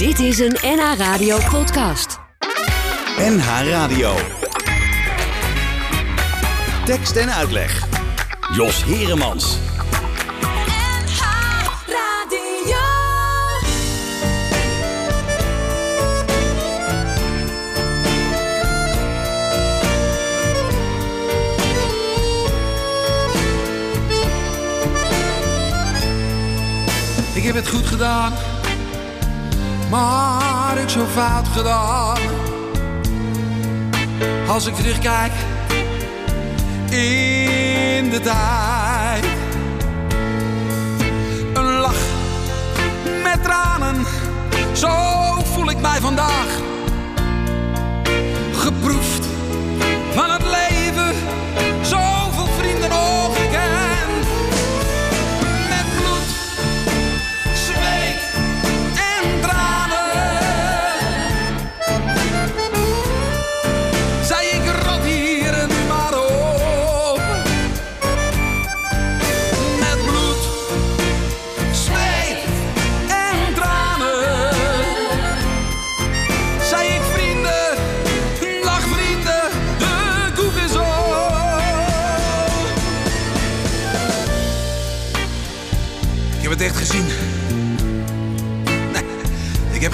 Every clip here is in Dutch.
Dit is een NH Radio podcast. NH Radio. Tekst en uitleg. Jos Heremans. Ik heb het goed gedaan, maar ik zo fout gedaan. Als ik terugkijk in de tijd. Een lach met tranen, zo voel ik mij vandaag.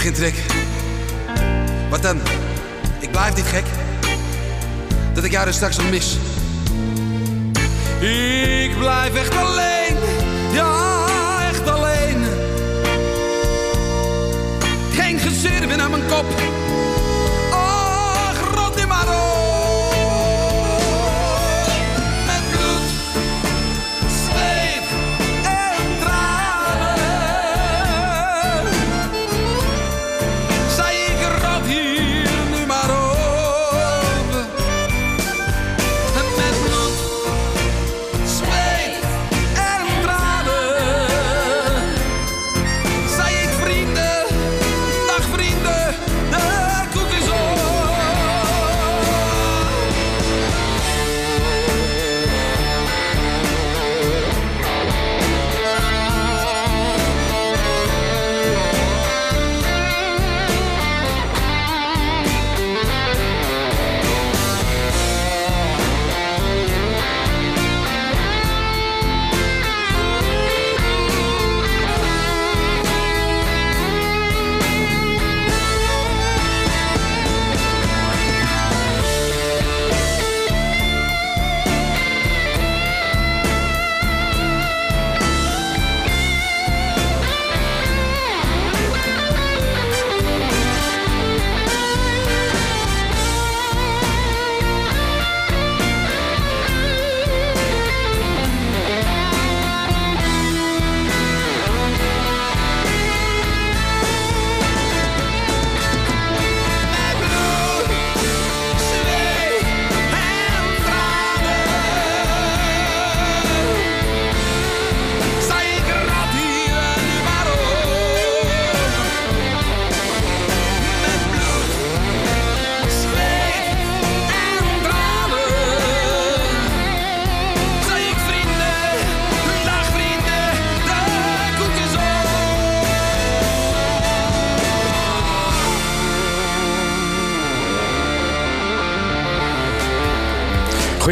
Geen trek. Wat dan? Ik blijf niet gek. Dat ik jou er straks nog mis. Ik blijf echt alleen. Ja, echt alleen. Geen gezirven aan mijn kop.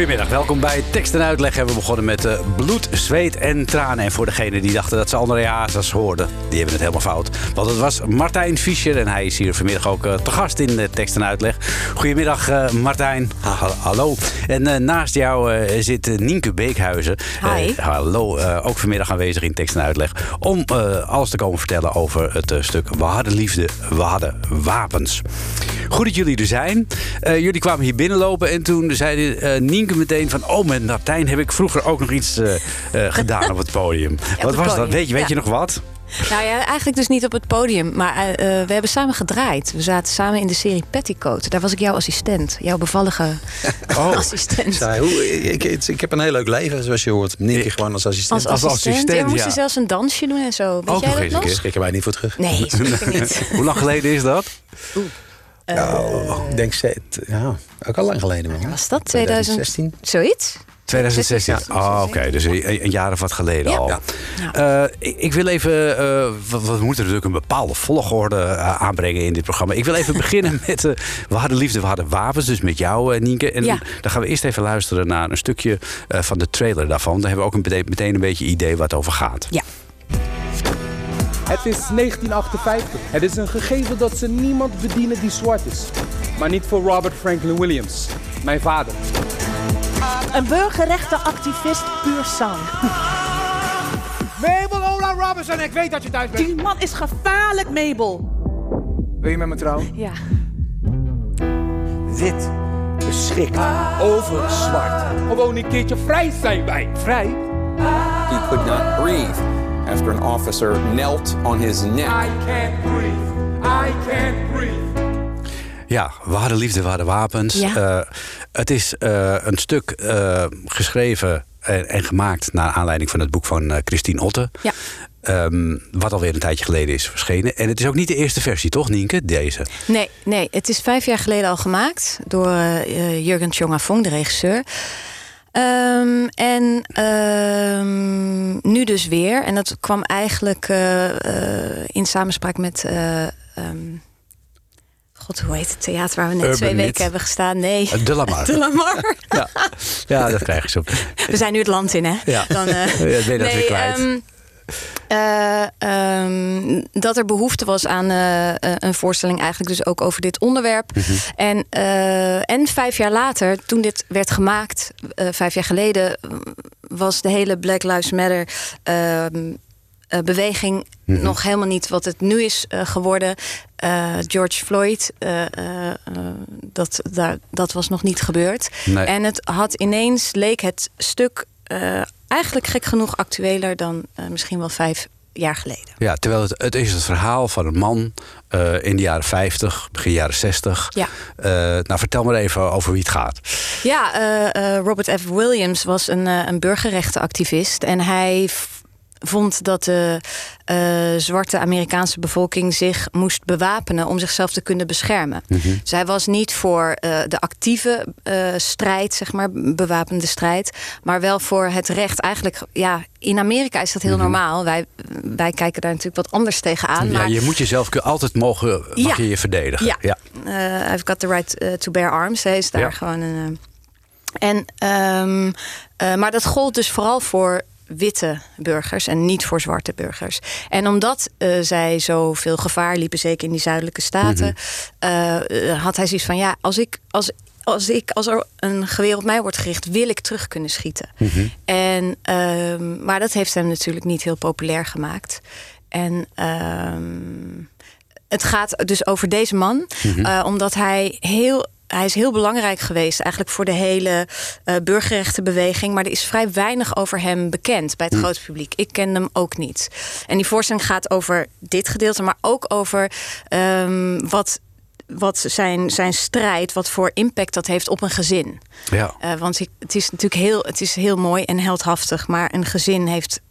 Goedemiddag, welkom bij Tekst en Uitleg. En we begonnen met eh, bloed, zweet en tranen. En voor degenen die dachten dat ze André Hazes hoorden, die hebben het helemaal fout. Want het was Martijn Fischer en hij is hier vanmiddag ook eh, te gast in de Tekst en Uitleg. Goedemiddag eh, Martijn. Ha- hallo. En eh, naast jou eh, zit eh, Nienke Beekhuizen. Hi. Eh, hallo, eh, ook vanmiddag aanwezig in Tekst en Uitleg. Om eh, alles te komen vertellen over het eh, stuk We hadden liefde, we hadden wapens. Goed dat jullie er zijn. Eh, jullie kwamen hier binnenlopen en toen zei eh, Meteen van... oh, met Martijn heb ik vroeger ook nog iets eh, eh, gedaan op het podium. wat het was dat? Weet je, weet ja. je nog wat? Nou ja, eigenlijk dus niet op het podium. Maar eh, we hebben samen gedraaid. We zaten samen in de serie Petticoat. Daar was ik jouw assistent. Jouw bevallige Oh, assistent. Zij, hoe, ik, ik, ik heb een heel leuk leven, zoals je hoort. Nienke gewoon als assistent. Als als assistent. ja, we moesten ja. zelfs een dansje doen en zo. Weet Ook jij nog dat keer. Schrik er mij niet voor terug. Nee, zeker niet. Hoe lang geleden is dat? Nou, ik denk, ze- het- ja, ook al lang geleden. Man. Was dat 2000? 2016? Zoiets? 2016. Oh, oké. Dus een, een jaar of wat geleden Ja. al. Ja. Eh, ik, ik wil even... eh, we, we moeten natuurlijk een bepaalde volgorde aanbrengen in dit programma. Ik wil even beginnen met... we hadden liefde, we hadden wapens. Dus met jou, Nienke. En Ja. dan gaan we eerst even luisteren naar een stukje eh, van de trailer daarvan. Dan hebben we ook een, meteen, meteen een beetje idee waar het over gaat. Ja. Het is 1958. Het is een gegeven dat ze niemand bedienen die zwart is. Maar niet voor Robert Franklin Williams, mijn vader. Een burgerrechtenactivist puur sang. Mabel Ola Robinson, ik weet dat je thuis bent. Die man is gevaarlijk, Mabel. Wil je met me trouwen? Ja. Wit beschikt over zwart. Gewoon een keertje vrij zijn wij. Vrij? He could not breathe after an officer knelt on his neck. I can't breathe. I can't breathe. Ja, we hadden liefde, we hadden wapens. Ja. Eh, het is eh, een stuk eh, geschreven en, en gemaakt naar aanleiding van het boek van Christine Otte. Ja. Ehm, wat alweer een tijdje geleden is verschenen. En het is ook niet de eerste versie, toch, Nienke? Deze. Nee, nee, het is vijf jaar geleden al gemaakt door eh Jurgen Tjongafong, de regisseur. Ehm, en ehm, nu dus weer. En dat kwam eigenlijk eh, eh, in samenspraak met. eh, ehm, God, hoe heet het theater waar we net Urban twee weken hebben gestaan? Nee. De Lamar. De Lamar. Ja. ja, dat krijg je zo. We zijn nu het land in, hè? Ja. Dan, eh, Ja, ben je dat weer kwijt. Eh, ehm, dat er behoefte was aan eh, eh, een voorstelling, eigenlijk dus ook over dit onderwerp. Mhm. En, en vijf jaar later, toen dit werd gemaakt, vijf jaar geleden, was de hele Black Lives Matter. ehm, eh, beweging Mhm. nog helemaal niet wat het nu is geworden. George Floyd, dat, daar, dat was nog niet gebeurd. Nee. En het had ineens, leek het stuk eh, eigenlijk gek genoeg actueler dan eh, misschien wel vijf jaar geleden. Ja, terwijl het, het is het verhaal van een man eh, in de jaren 50, begin jaren 60. Ja. Nou, vertel maar even over wie het gaat. Ja, Robert F. Williams was een, een burgerrechtenactivist. En hij vond dat de eh, zwarte Amerikaanse bevolking zich moest bewapenen om zichzelf te kunnen beschermen. Dus hij was niet voor eh, de actieve eh, strijd, zeg maar, bewapende strijd, maar wel voor het recht. Eigenlijk, ja, in Amerika is dat heel normaal. Wij, wij kijken daar natuurlijk wat anders tegenaan. Ja, maar je moet jezelf altijd mogen mag Ja. je je verdedigen. Ja. ja. I've got the right to bear arms. Hij is daar Ja. gewoon een. en, ehm, eh, maar dat gold dus vooral voor witte burgers en niet voor zwarte burgers. En omdat eh, zij zoveel gevaar liepen, zeker in die zuidelijke staten, eh, eh, had hij zoiets van: ja, als ik als als, ik, als er een geweer op mij wordt gericht, wil ik terug kunnen schieten. En, ehm, maar dat heeft hem natuurlijk niet heel populair gemaakt. En ehm, het gaat dus over deze man, eh, omdat hij heel. Hij is heel belangrijk geweest eigenlijk voor de hele eh, burgerrechtenbeweging. Maar er is vrij weinig over hem bekend bij het grote publiek. Ik ken hem ook niet. En die voorstelling gaat over dit gedeelte, maar ook over ehm, wat, wat zijn, zijn strijd, wat voor impact dat heeft op een gezin. Ja. Eh, want ik, het is natuurlijk heel, het is heel mooi en heldhaftig, maar een gezin heeft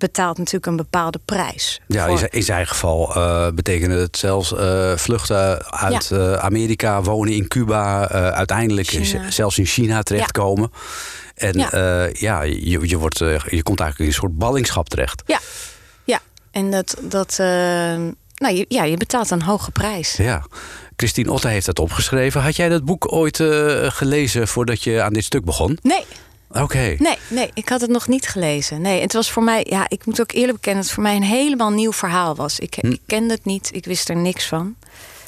betaalt natuurlijk een bepaalde prijs. Ja, in voor- zijn, in zijn geval betekende het zelfs eh, vluchten uit eh, Amerika, wonen in Cuba, uiteindelijk China. zelfs in China terechtkomen. En Ja. ja, je, je, wordt, je komt eigenlijk in een soort ballingschap terecht. Ja, ja. En dat, dat nou, je, ja, je betaalt een hoge prijs. Ja. Christine Otte heeft dat opgeschreven. Had jij dat boek ooit gelezen voordat je aan dit stuk begon? Nee, Oké. nee, nee, ik had het nog niet gelezen. Nee, het was voor mij, ja, ik moet ook eerlijk bekennen, dat het voor mij een helemaal nieuw verhaal was. Ik, Hm. ik kende het niet, ik wist er niks van.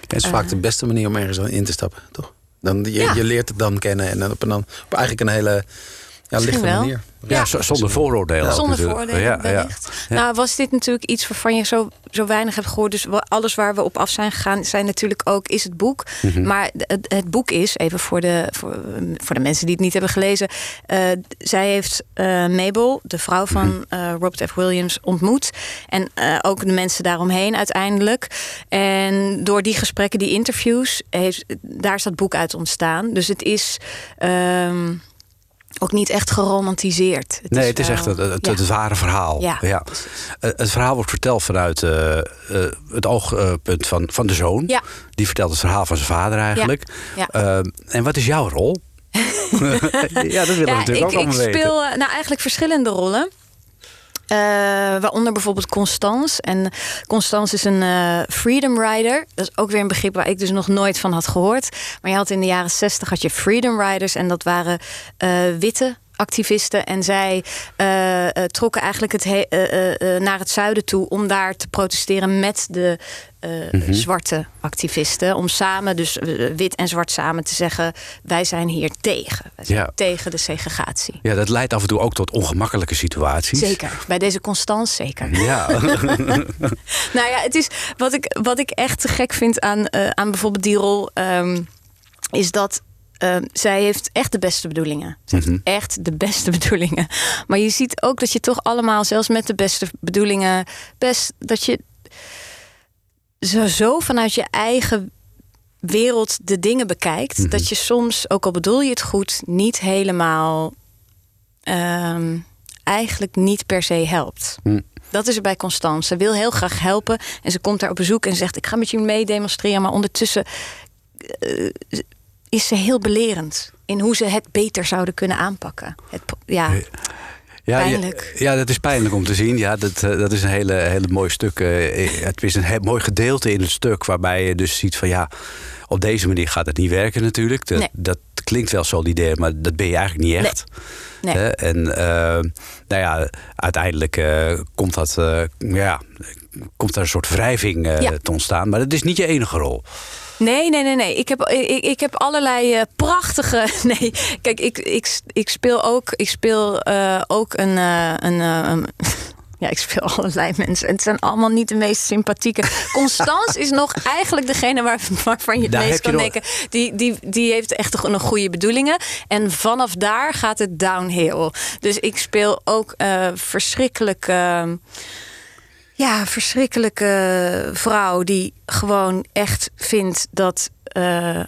Het is vaak de beste manier om ergens in te stappen, toch? Dan, je, Ja. je leert het dan kennen en dan op, een, dan op eigenlijk een hele ja, lichte manier. Ja, zonder vooroordelen. Zonder vooroordelen, Ja, ja. wellicht. Nou, was dit natuurlijk iets waarvan je zo, zo weinig hebt gehoord. Dus alles waar we op af zijn gegaan, zijn natuurlijk ook, is het boek. Mhm. Maar het, het boek is, even voor de, voor, voor de mensen die het niet hebben gelezen. eh, zij heeft eh, Mabel, de vrouw van Mhm. eh, Robert F. Williams, ontmoet. En ook de mensen daaromheen uiteindelijk. En door die gesprekken, die interviews, heeft, daar is dat boek uit ontstaan. Dus het is. ehm, ook niet echt geromantiseerd. Het Nee, het is wel- echt het, het, ja. het ware verhaal. Ja, Eh, Het verhaal wordt verteld vanuit eh, eh, het oogpunt van, van de zoon. Ja. Die vertelt het verhaal van zijn vader eigenlijk. Ja. Eh, en wat is jouw rol? ja, dat willen we natuurlijk ik, ook ik allemaal weten. speel nou eigenlijk verschillende rollen. Eh, waaronder bijvoorbeeld Constance. En Constance is een eh, freedom rider. Dat is ook weer een begrip waar ik dus nog nooit van had gehoord. Maar je had in de jaren 60 had je freedom riders. En dat waren eh, witte activisten. En zij eh, eh, trokken eigenlijk het he- eh, naar het zuiden toe om daar te protesteren met de Mhm. zwarte activisten. Om samen, dus wit en zwart samen, te zeggen: wij zijn hier tegen. Wij zijn Ja. tegen de segregatie. Ja, dat leidt af en toe ook tot ongemakkelijke situaties. Zeker. Bij deze Constance zeker. Ja. Nou ja, het is wat ik, wat ik echt te gek vind aan, aan bijvoorbeeld die rol, ehm, is dat. Ehm, zij heeft echt de beste bedoelingen. Ze heeft echt de beste bedoelingen. Maar je ziet ook dat je toch allemaal, zelfs met de beste bedoelingen, best dat je zo, zo vanuit je eigen wereld de dingen bekijkt. Dat je soms, ook al bedoel je het goed, niet helemaal ehm, eigenlijk niet per se helpt. Dat is er bij Constance. Ze wil heel graag helpen en ze komt daar op bezoek en zegt: Ik ga met je mee demonstreren. Maar ondertussen eh, is ze heel belerend in hoe ze het beter zouden kunnen aanpakken. Het, ja, Ja, Pijnlijk. Ja, ja, dat is pijnlijk om te zien. Ja, dat, eh, dat is een hele, hele mooi stuk. eh, het is een heel mooi gedeelte in het stuk waarbij je dus ziet van ja, op deze manier gaat het niet werken natuurlijk. Dat, Nee. dat klinkt wel solidair, maar dat ben je eigenlijk niet echt. Nee. En eh, nou ja, uiteindelijk eh, komt dat, eh, ja, komt er een soort wrijving eh, Ja. te ontstaan. Maar dat is niet je enige rol. Nee, nee, nee, nee. Ik heb, ik, ik heb allerlei eh, prachtige. Nee, kijk, ik, ik, ik speel ook, ik speel, eh, ook een. eh, een, ja, ik speel allerlei mensen. En het zijn allemaal niet de meest sympathieke. Constance is nog eigenlijk degene waar, waarvan je het Daar meest kan denken. Die, die, die heeft echt een goede bedoelingen. En vanaf daar gaat het downhill. Dus ik speel ook verschrikkelijk. ehm, ja, verschrikkelijke vrouw die gewoon echt vindt dat. eh,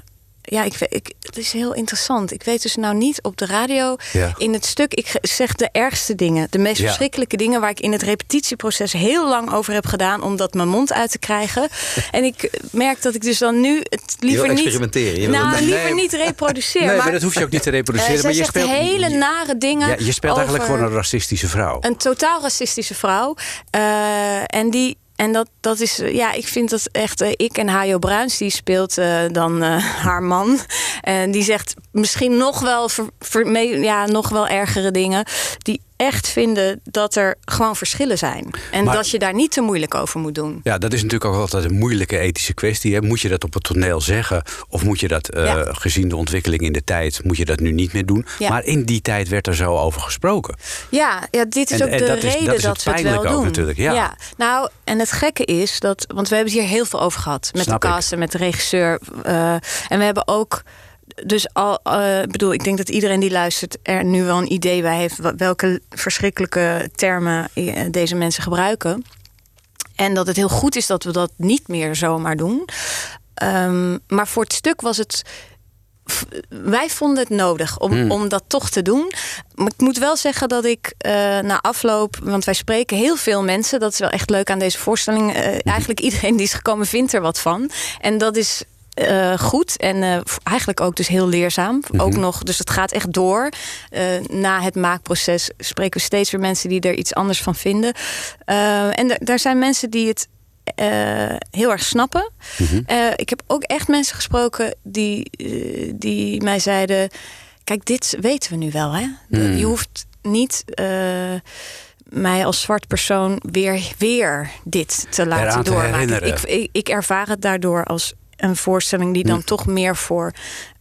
ja, ik, ik, het is heel interessant. Ik weet dus nou niet op de radio. Ja. In het stuk, ik zeg de ergste dingen. De meest Ja. verschrikkelijke dingen waar ik in het repetitieproces heel lang over heb gedaan om dat mijn mond uit te krijgen. en ik merk dat ik dus dan nu het liever niet. experimenteren. Je nou, liever Nee. niet reproduceren. Nee, maar, maar dat hoef je ook niet te eh, reproduceren. maar je zegt speelt hele nare dingen. Ja, je speelt eigenlijk gewoon een racistische vrouw. een totaal racistische vrouw. Eh, en die. En dat, dat is, eh, ja, ik vind dat echt. eh, ik en Hajo Bruins, die speelt eh, dan haar man. En die zegt misschien nog wel, ver, ja, nog wel ergere dingen. Die echt vinden dat er gewoon verschillen zijn. En Maar- dat je daar niet te moeilijk over moet doen. Ja, dat is natuurlijk ook altijd een moeilijke ethische kwestie. Hè. Moet je dat op het toneel zeggen? Of moet je dat, eh, Ja. gezien de ontwikkeling in de tijd, moet je dat nu niet meer doen? Ja. Maar in die tijd werd er zo over gesproken. Ja, ja dit is En- ook en de dat reden dat dat, is het wel ook doen. natuurlijk, ja. nou, en het gekke is dat, want we hebben het hier heel veel over gehad met Snap de cast en met de regisseur. eh, en we hebben ook, dus al, eh, bedoel, ik denk dat iedereen die luistert er nu wel een idee bij heeft welke verschrikkelijke termen eh, deze mensen gebruiken. En dat het heel goed is dat we dat niet meer zomaar doen. Ehm, maar voor het stuk was het. Wij vonden het nodig om, Hmm. om dat toch te doen. Maar ik moet wel zeggen dat ik eh, na afloop. Want wij spreken heel veel mensen. Dat is wel echt leuk aan deze voorstelling. Eigenlijk iedereen die is gekomen vindt er wat van. En dat is. Eh, goed en eh, eigenlijk ook dus heel leerzaam. Mhm. Ook nog, dus het gaat echt door. Eh, na het maakproces spreken we steeds weer mensen die er iets anders van vinden. En daar zijn mensen die het heel erg snappen. Eh, ik heb ook echt mensen gesproken die, die mij zeiden: Kijk, dit weten we nu wel. Hè? Hmm. Je hoeft niet. mij als zwart persoon weer, weer dit te laten te doormaken. Ik, ik, ik ervaar het daardoor als een voorstelling die dan toch meer voor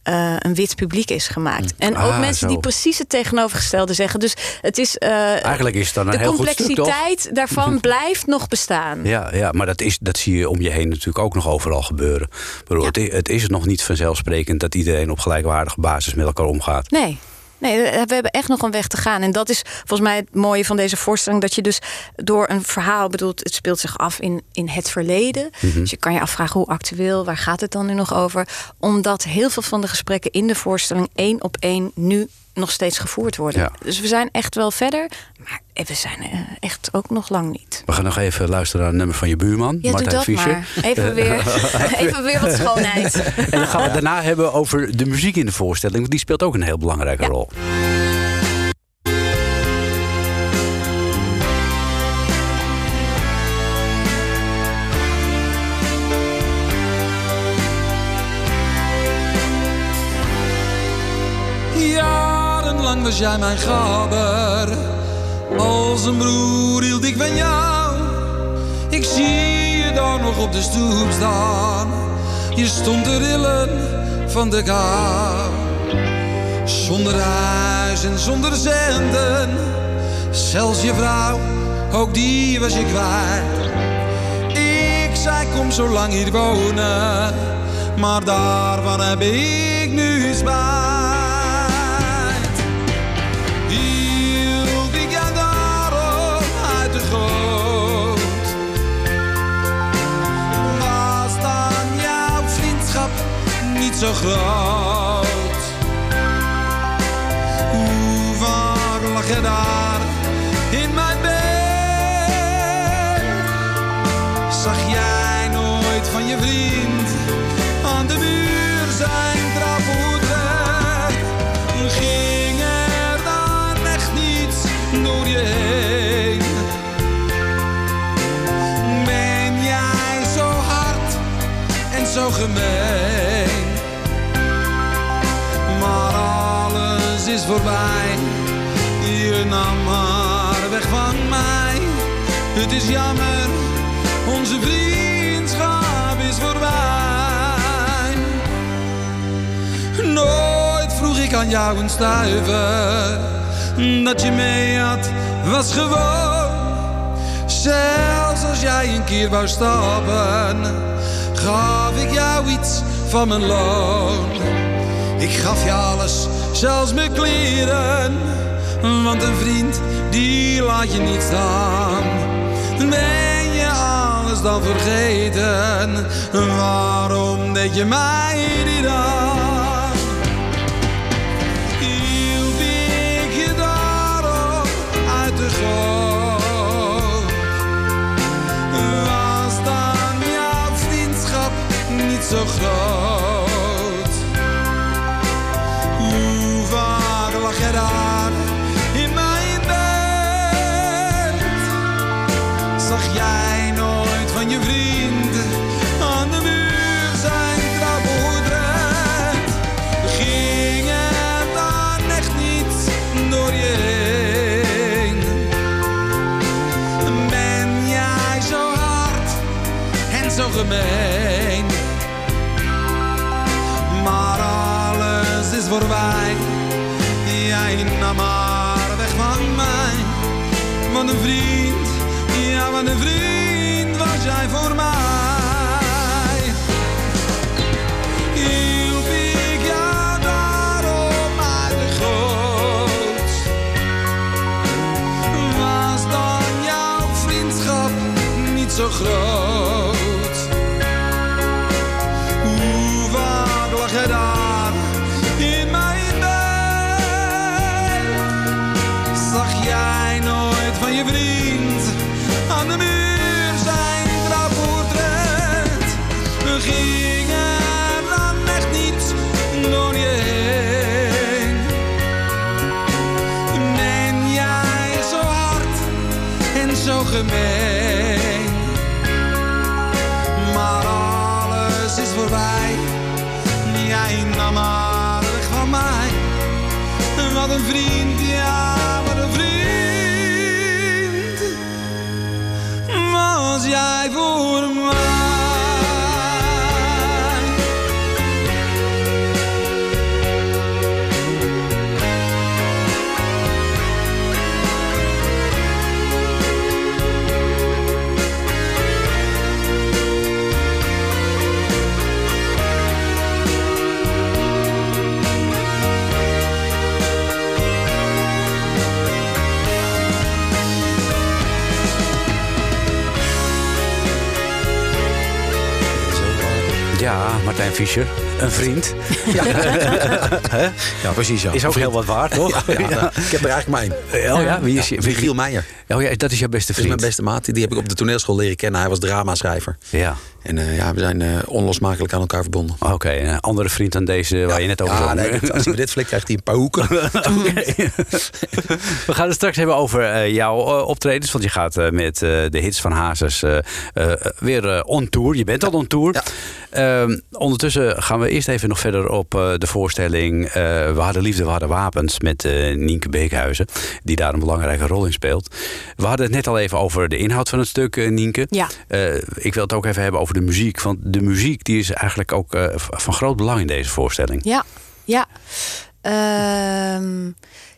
eh, een wit publiek is gemaakt. En ook Ah, mensen zo. die precies het tegenovergestelde zeggen. Dus het is. eh, Eigenlijk is het dan een de heel goed stuk, toch? complexiteit daarvan blijft nog bestaan. Ja, ja maar dat, is, dat zie je om je heen natuurlijk ook nog overal gebeuren. Ik bedoel, het, het is nog niet vanzelfsprekend dat iedereen op gelijkwaardige basis met elkaar omgaat. Nee. Nee, we hebben echt nog een weg te gaan. En dat is volgens mij het mooie van deze voorstelling. Dat je dus door een verhaal bedoelt, het speelt zich af in, in het verleden. Mhm. Dus je kan je afvragen hoe actueel, waar gaat het dan nu nog over? Omdat heel veel van de gesprekken in de voorstelling één op één nu nog steeds gevoerd worden. Ja. Dus we zijn echt wel verder. Maar we zijn eh, echt ook nog lang niet. We gaan nog even luisteren naar een nummer van je buurman, Ja, Martijn doe dat Fischer. maar. Even weer, even weer wat schoonheid. En dan gaan we het daarna hebben over de muziek in de voorstelling. Want die speelt ook een heel belangrijke rol. Was jij mijn gabber. Als een broer hield ik van jou. Ik zie je daar nog op de stoep staan. Je stond te rillen van de kou. Zonder huis en zonder zenden. Zelfs je vrouw, ook die was je kwijt. Ik zei kom zo lang hier wonen. Maar daarvan heb ik nu spijt. Zo groot? Hoe lag je daar in mijn bed? Zag jij nooit van je vriend aan de muur zijn traphoed Ging er dan echt niets door je heen? Ben jij zo hard en zo gemeen? Voorbij. Je nam haar weg van mij. Het is jammer, onze vriendschap is voorbij. Nooit vroeg ik aan jou een stuiver. Dat je mee had, was gewoon. Zelfs als jij een keer wou stappen, gaf ik jou iets van mijn loon. Ik gaf je alles, zelfs mijn kleren. Want een vriend, die laat je niet staan. Ben je alles dan vergeten? Waarom deed je mij niet aan? Was dan jouw vriendschap niet zo groot? Lag je daar in mijn bed? Zag jij nooit van je vriend aan de muur zijn traphoedret? Ging er dan echt niets door je heen? Ben jij zo hard en zo gemeen? Maar alles is voorbij. Wat een vriend, ja wat een vriend was jij voor mij. Hielp ik jou daarom uit de goot? Was dan jouw vriendschap niet zo groot? Fischer, een vriend. Hè? Ja, precies. Ja. Is ook heel wat waard, toch? Ja, ja, nou, ik heb er eigenlijk één. Oh ja, wie is je? Ja, Michiel Meijer. Oh ja, dat is jouw beste Dat is vriend. mijn beste maat. Die heb ik op de toneelschool leren kennen. Hij was dramaschrijver. Ja. En eh, ja, we zijn eh, onlosmakelijk aan elkaar verbonden. Oké, een andere vriend dan deze waar je net over Ja, zong. nee, als hij dit flikt, krijgt hij een paar hoeken. We gaan het straks hebben over eh, jouw optredens. Want je gaat met eh, de hits van Hazes eh, eh, weer on tour. Je bent al on tour. Ehm, ondertussen gaan we eerst even nog verder op eh, de voorstelling... eh, we hadden liefde, we hadden wapens met eh, Nienke Beekhuizen. Die daar een belangrijke rol in speelt. We hadden het net al even over de inhoud van het stuk, Nienke. Ja. Ik wil het ook even hebben over de muziek. Want de muziek die is eigenlijk ook van groot belang in deze voorstelling. Ja, ja. Ehm,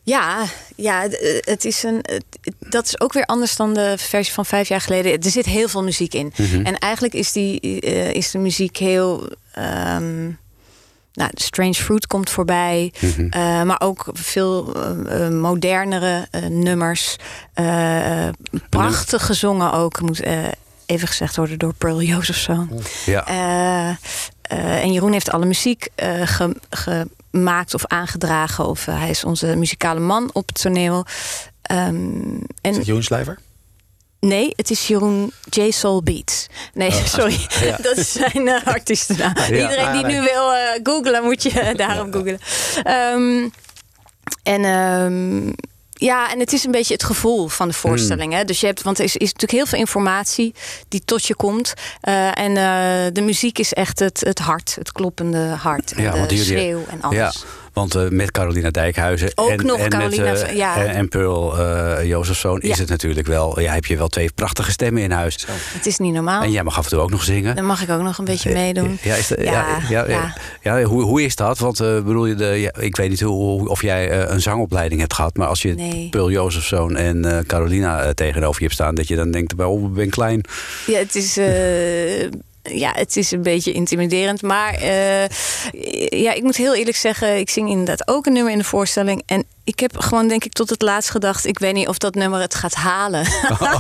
ja, ja, het is een. het- dat is ook weer anders dan de versie van vijf jaar geleden. Er zit heel veel muziek in. Mhm. En eigenlijk is, die, is de muziek heel. ehm, nou, Strange Fruit komt voorbij. Mhm. eh, maar ook veel eh, eh, modernere nummers. Prachtig gezongen ook. Moet even gezegd worden door Pearl Josephson. Ja. Eh, eh, en Jeroen heeft alle muziek ge- gemaakt of aangedragen. Of hij is onze muzikale man op het toneel. Ehm, en Is het Jeroen Slijver? Nee, het is Jeroen J. Soul Beats. Nee, Oh, sorry. ja. Dat is zijn uh, artiestennaam. Ja. Iedereen die Ah, nu wil uh, googlen, moet je daarop googlen. Um, en um, ja, en het is een beetje het gevoel van de voorstelling. Hmm. Hè? Dus je hebt, want er is, is natuurlijk heel veel informatie die tot je komt. Uh, en uh, de muziek is echt het, het hart, het kloppende hart. En de jullie- schreeuw en alles. Ja, want eh, met Carolina Dijkhuizen Ook en, nog en, Carolina, met, eh, ja. en, en Pearl eh Jozefzoon is Ja. het natuurlijk wel. Ja, heb je wel twee prachtige stemmen in huis. Het is niet normaal. En jij mag af en toe ook nog zingen. Dan mag ik ook nog een beetje meedoen. Ja, is dat- ja, Ja, ja, ja, ja. ja, hoe, hoe is dat? Want eh, bedoel je, de, ja, ik weet niet hoe, of jij een zangopleiding hebt gehad, maar als je Nee. Pearl Jozefzoon en eh, Carolina tegenover je hebt staan, dat je dan denkt, oh, ik ben klein. Ja, het is. Ja, het is een beetje intimiderend. Maar eh, ja, ik moet heel eerlijk zeggen, ik zing inderdaad ook een nummer in de voorstelling. En ik heb gewoon, denk ik, tot het laatst gedacht: ik weet niet of dat nummer het gaat halen.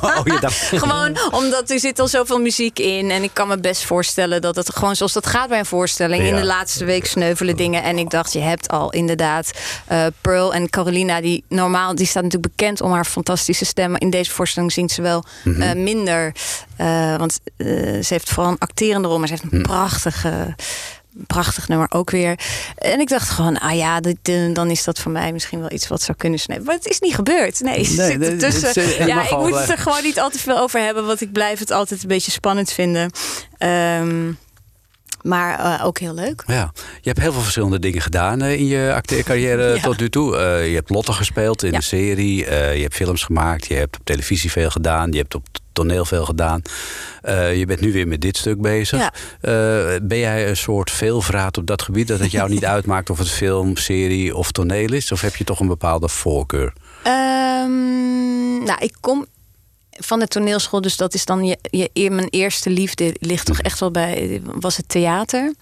Oh, je dacht... gewoon omdat er zit al zoveel muziek in. En ik kan me best voorstellen dat het gewoon zoals dat gaat bij een voorstelling. In de laatste week sneuvelen dingen. En ik dacht, je hebt al inderdaad eh, Pearl en Carolina, die normaal, die staat natuurlijk bekend om haar fantastische stemmen. In deze voorstelling zingt ze wel Mhm. eh, minder. eh, want ze heeft vooral een acterende rol, maar ze heeft een prachtige. Prachtig nummer ook weer. En ik dacht gewoon, ah ja, dit, dan is dat voor mij misschien wel iets wat zou kunnen sneuvelen. Maar het is niet gebeurd. Nee, ze Nee, zit is, je ja, ik moet het er gewoon niet al te veel over hebben, want ik blijf het altijd een beetje spannend vinden. Ehm, maar eh, ook heel leuk. Ja, je hebt heel veel verschillende dingen gedaan eh, in je acteercarrière Ja. tot nu toe. Eh, je hebt Lotte gespeeld in Ja. de serie. eh, je hebt films gemaakt. Je hebt op televisie veel gedaan. Je hebt op toneel veel gedaan. Eh, je bent nu weer met dit stuk bezig. Ja. Eh, ben jij een soort veelvraat op dat gebied? Dat het jou niet uitmaakt of het film, serie of toneel is? Of heb je toch een bepaalde voorkeur? Ehm, nou, ik kom van de toneelschool, dus dat is dan je, je, mijn eerste liefde ligt toch echt wel bij, was het theater.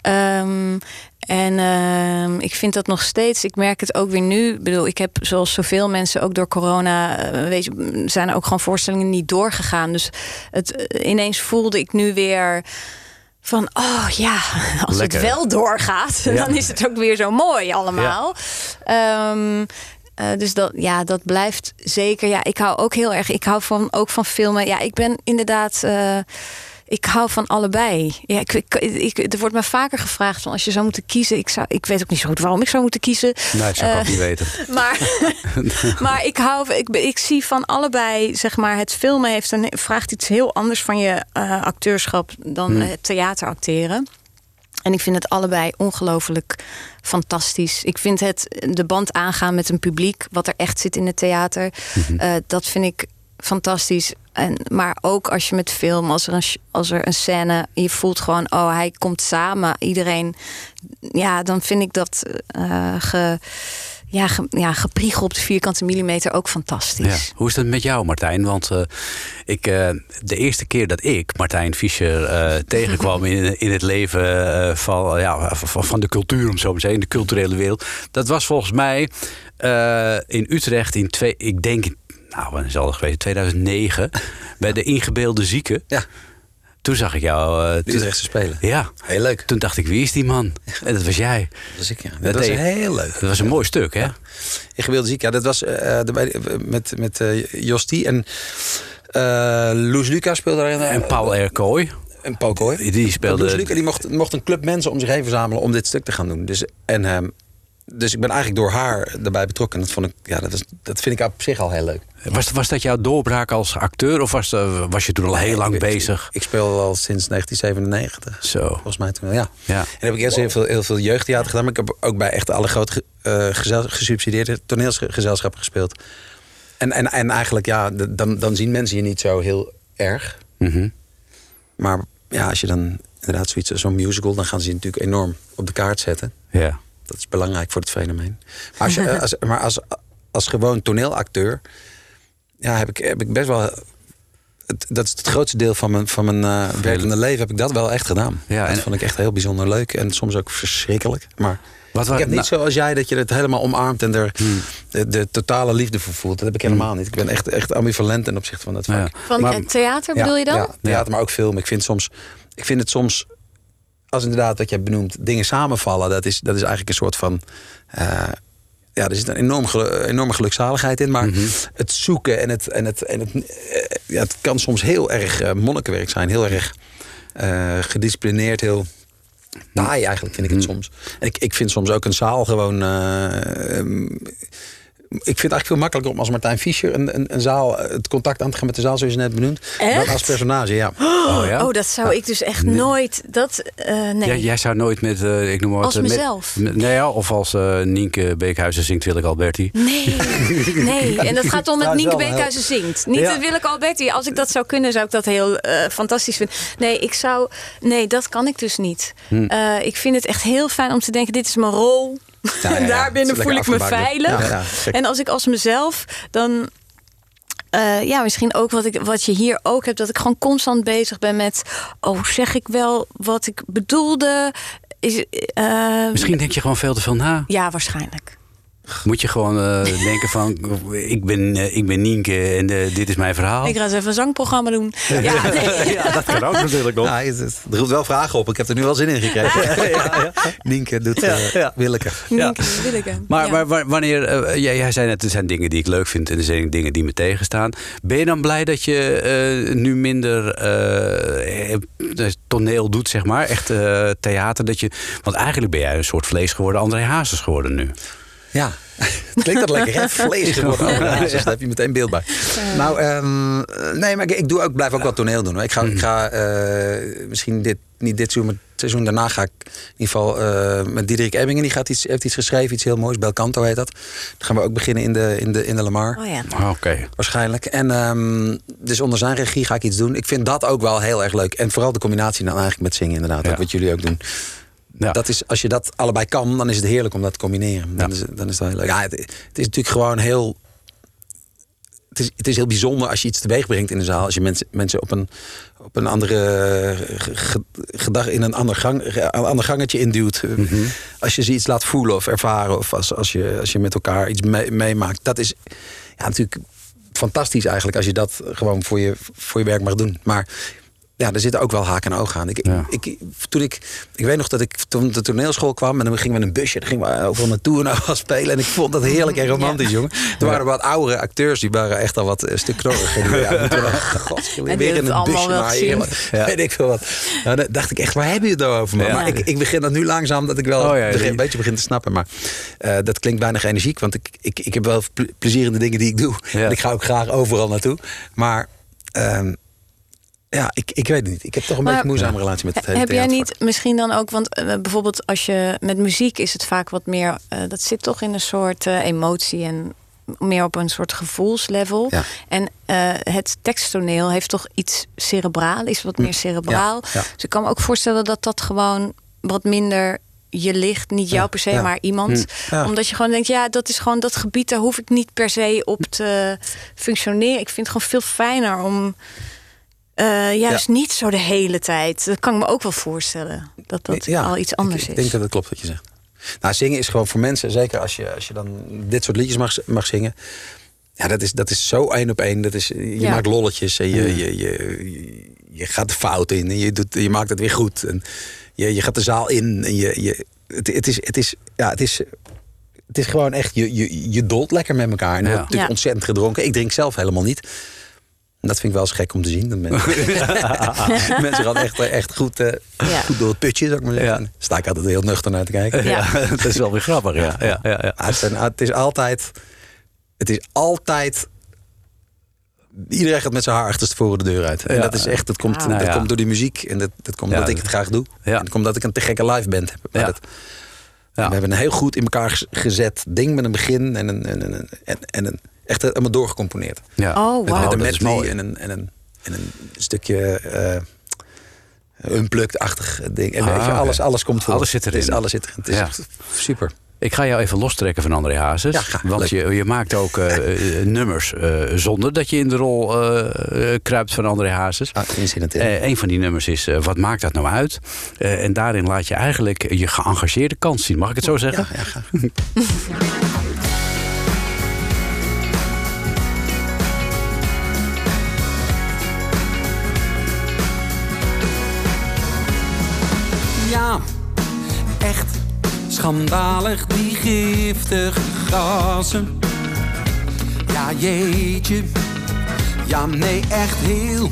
Ehm, en ehm, ik vind dat nog steeds, ik merk het ook weer nu. Ik bedoel, ik heb zoals zoveel mensen ook door corona, eh, weet je, zijn er ook gewoon voorstellingen niet doorgegaan. Dus het, eh, ineens voelde ik nu weer van, oh ja, als Lekker. het wel doorgaat, Ja. dan is het ook weer zo mooi allemaal. Ehm, eh, dus dat, ja, dat blijft zeker. Ja, ik hou ook heel erg. Ik hou van, ook van filmen. Ja, ik ben inderdaad. Ik hou van allebei. Ja, ik, ik, ik- er wordt me vaker gevraagd van als je zou moeten kiezen. Ik, zou, ik weet ook niet zo goed waarom ik zou moeten kiezen. Nee, dat zou ik Eh, ook niet weten. Maar, maar ik hou, ik, ik zie van allebei, zeg maar, het filmen heeft een, vraagt iets heel anders van je eh, acteurschap dan Hmm. het theater acteren. En ik vind het allebei ongelooflijk fantastisch. Ik vind het de band aangaan met een publiek, wat er echt zit in het theater, Mhm. eh, dat vind ik fantastisch. En, maar ook als je met film, als er, een, als er een scène, je voelt gewoon, oh, hij komt samen, iedereen, ja, dan vind ik dat eh ge, ja, ge, ja, gepriegel op de vierkante millimeter ook fantastisch. Ja. Hoe is dat met jou, Martijn? Want eh, ik, eh, de eerste keer dat ik Martijn Fischer tegenkwam in, in het leven van, ja, van, van de cultuur, om zo maar te zeggen, in de culturele wereld, dat was volgens mij in Utrecht in twee, ik denk, nou, wanneer zal het geweest? 2009, bij de ingebeelde zieken. Ja. Toen zag ik jou... toen- Utrechtse Spelen. ja, Heel leuk. toen dacht ik, wie is die man? En dat was jij. Dat was ik, ja. Dat, Dat was deed heel leuk. Dat was een mooi stuk, hè? In gewilde ziek, ja. Dat was de- bij- met, met eh Josti en eh Loes Lucas speelde daarin. En Paul Erkooi, En Paul Kooi. die Loes speelde... Lucas die mocht, mocht een club mensen om zich heen verzamelen om dit stuk te gaan doen. Dus, en, ehm, dus ik ben eigenlijk door haar daarbij betrokken. Dat, vond ik, ja, dat, was, dat vind ik op zich al heel leuk. Was, was dat jouw doorbraak als acteur of was, eh, was je toen al heel lang Ik- bezig? Ik speel al sinds 1997. Zo. Volgens mij toen wel, ja. Ja. En heb ik eerst heel veel, heel veel jeugdtheater gedaan. Maar ik heb ook bij echt alle grote eh, gezel- gesubsidieerde toneelgezelschappen gespeeld. En, en, en eigenlijk, ja, dan, dan zien mensen je niet zo heel erg. Mhm. Maar ja, als je dan inderdaad zoiets zo'n musical... dan gaan ze je natuurlijk enorm op de kaart zetten. Ja. Dat is belangrijk voor het fenomeen. Maar als, je, eh, als, maar als, als gewoon toneelacteur... Ja, heb ik, heb ik best wel... Het, dat is het grootste deel van mijn, van mijn eh, werkende leven. Heb ik dat wel echt gedaan. Ja, dat en- vond ik echt heel bijzonder leuk. En soms ook verschrikkelijk. Maar Wat ik heb niet nou- zoals jij dat je het helemaal omarmt... en er Hmm. de, de totale liefde voor voelt. Dat heb ik helemaal niet. Ik ben echt, echt ambivalent ten opzichte van dat vak. Ja. Van Maar- theater bedoel je dan? Ja, theater, maar ook film. Ik vind, soms, ik vind het soms, als inderdaad wat jij benoemt, dingen samenvallen, dat is, dat is eigenlijk een soort van. eh, ja, er zit een enorm, gelu- enorme gelukzaligheid in. Maar Mhm. het zoeken en het, en het, en het, eh, ja, het kan soms heel erg eh, monnikenwerk zijn. Heel erg gedisciplineerd, heel taai eigenlijk vind ik Mhm. het soms. En ik, ik vind soms ook een zaal gewoon... eh, ehm, ik vind het eigenlijk veel makkelijker om als Martijn Fischer een, een, een zaal, eh, het contact aan te gaan met de zaal, zoals je net benoemd. Dan als personage, ja. Oh, ja? Oh, dat zou ik dus echt nooit. Dat, eh, nee. Jij, jij zou nooit met, eh, ik noem maar wat... Als met- mezelf. met- nee, ja, of als eh, Nienke Beekhuizen zingt Willeke Alberti. Nee, nee. En dat gaat om dat Trouwens Nienke Beekhuizen zingt. Niet Ja. wil ik Alberti. Als ik dat zou kunnen, zou ik dat heel eh, fantastisch vinden. Nee, ik zou. Nee, dat kan ik dus niet. Hm. Eh, ik vind het echt heel fijn om te denken: dit is mijn rol. Ja, ja, ja. en daarbinnen voel ik me veilig. Ja, ja, gek. en als ik als mezelf, dan. eh, ja, misschien ook wat, ik, wat je hier ook hebt, dat ik gewoon constant bezig ben met. Oh, zeg ik wel wat ik bedoelde? Is, eh, Misschien denk je gewoon veel te veel na. Ja, waarschijnlijk. Moet je gewoon eh, denken van, ik ben, eh, ik ben Nienke en eh, dit is mijn verhaal. Ik ga eens even een zangprogramma doen. Ja, nee. ja, dat kan ook natuurlijk nog. Ja, het, het roept wel vragen op. Ik heb er nu wel zin in gekregen. Nienke doet uh, Willeke. Nienke Willeke. Maar, Ja. maar wa- wanneer, jij, jij zei net, er zijn dingen die ik leuk vind en er zijn dingen die me tegenstaan. Ben je dan blij dat je eh, nu minder eh, eh, toneel doet, zeg maar? Echt eh, theater. Dat je, want eigenlijk ben jij een soort vlees geworden, André Hazes geworden nu. Ja, het klinkt dat lekker, hè? Vlees geworden. Oh, ja, Daar heb je meteen beeld bij. Nou, ehm, nee, maar ik, ik doe ook, blijf ook wel toneel doen. hoor. Ik ga, ik ga eh, misschien dit, niet dit seizoen, maar het seizoen daarna ga ik in ieder geval eh, met Diederik Ebbingen. Die gaat iets, heeft iets geschreven, iets heel moois. Belcanto heet dat. Dan gaan we ook beginnen in de, in de, in de Lamar. Oh ja. Ah, Oké. Waarschijnlijk. En ehm, dus onder zijn regie ga ik iets doen. Ik vind dat ook wel heel erg leuk. En vooral de combinatie dan eigenlijk met zingen inderdaad. Ja. Ook wat jullie ook doen. Ja. Dat is, als je dat allebei kan, dan is het heerlijk om dat te combineren. Dan, Ja. is, dan is het wel heel leuk. Ja, het, het is natuurlijk gewoon heel... Het is, het is heel bijzonder als je iets teweeg brengt in de zaal. Als je mensen, mensen op een, op een andere ge- ge- gedag in een ander, gang, een ander gangetje induwt. Als je ze iets laat voelen of ervaren. Of als, als, je, als je met elkaar iets mee- meemaakt. Dat is ja, natuurlijk fantastisch eigenlijk als je dat gewoon voor je, voor je werk mag doen. Maar ja, er zitten ook wel haken en ogen aan. Ik, Ja. ik, toen ik, ik weet nog dat ik toen de toneelschool kwam en dan gingen we een busje, dan gingen we overal naartoe en overal spelen. En ik vond dat heerlijk en romantisch, jongen. Er waren wat oudere acteurs, die waren echt al wat een stuk knorrig. En die, ja, moeten we, god, weer in het een allemaal busje hier. Weet ik veel wat. Nou, dan dacht ik echt, waar hebben je het nou over? man? Ja. Maar ik, ik begin dat nu langzaam, dat ik wel Oh ja, begin- die- een beetje begin te snappen. Maar eh, dat klinkt weinig energiek, want ik, ik, ik heb wel ple- plezier in de dingen die ik doe. Ja. En ik ga ook graag overal naartoe. Maar ehm, ja, ik, ik weet het niet. Ik heb toch een Maar- beetje een moeizame relatie met het hele Heb jij niet misschien dan ook, want eh, bijvoorbeeld als je met muziek is het vaak wat meer, eh, dat zit toch in een soort eh, emotie en meer op een soort gevoelslevel. Ja. En het teksttoneel heeft toch iets cerebraal, is wat meer cerebraal. Mm. ja. Dus ik kan me ook voorstellen dat dat gewoon wat minder je ligt, niet jou per se, ja. maar iemand. Ja. Omdat je gewoon denkt, ja, dat is gewoon dat gebied, daar hoef ik niet per se op te functioneren. Ik vind het gewoon veel fijner om eh, juist niet zo de hele tijd. Dat kan ik me ook wel voorstellen. Dat dat Ja, al iets anders ik, is. Ik denk dat het klopt wat je zegt. Nou, zingen is gewoon voor mensen, zeker als je, als je dan dit soort liedjes mag, mag zingen. Ja, dat is, dat is zo één op één. Dat is, je Ja. maakt lolletjes en je, je, je, je, gaat de fout in en je, doet, je maakt het weer goed. En je, je gaat de zaal in en je, je, het, het, is, het, is, ja, het, is, het is gewoon echt, je, je, je dolt lekker met elkaar. En Ja. wordt natuurlijk ontzettend gedronken. Ik drink zelf helemaal niet. Dat vind ik wel eens gek om te zien. Dat mensen, mensen gaan echt, echt goed, eh, Ja. goed door het putje, zou ik maar zeggen. Ja. Sta ik altijd heel nuchter naar te kijken. Ja, dat is wel weer grappig. Ja, ja, ja, ja. Ah, Het, zijn- het is altijd. Het is altijd. Iedereen gaat met zijn haar achterstevoren de deur uit. En Ja. dat is echt, dat komt, Wauw. dat ja. komt door die muziek. En dat, dat komt Ja, omdat ik het graag doe. Ja. En dat komt omdat ik een te gekke live band heb. Maar Ja. dat, Ja. We hebben een heel goed in elkaar gez- gezet ding met een begin en een, en een, en, en een echt helemaal doorgecomponeerd. Ja. Oh, Met, wauw. met een medley mooi. en een, en, een, en een stukje eh unplugged-achtig ding. En Ah, weet je, alles, alles komt voor. Alles zit erin. Het is, alles zit erin. Het is Ja. echt super. Ik ga jou even lostrekken van André Hazes. Ja, want je, je maakt ook eh, eh, nummers eh, zonder dat je in de rol kruipt van André Hazes. Ah. Eh, een van die nummers is Wat maakt dat nou uit? Eh, en daarin laat je eigenlijk je geëngageerde kant zien. Mag ik het zo zeggen? ja, ja, graag. Ja, schandalig die giftige gassen. Ja, jeetje. Ja, nee, echt heel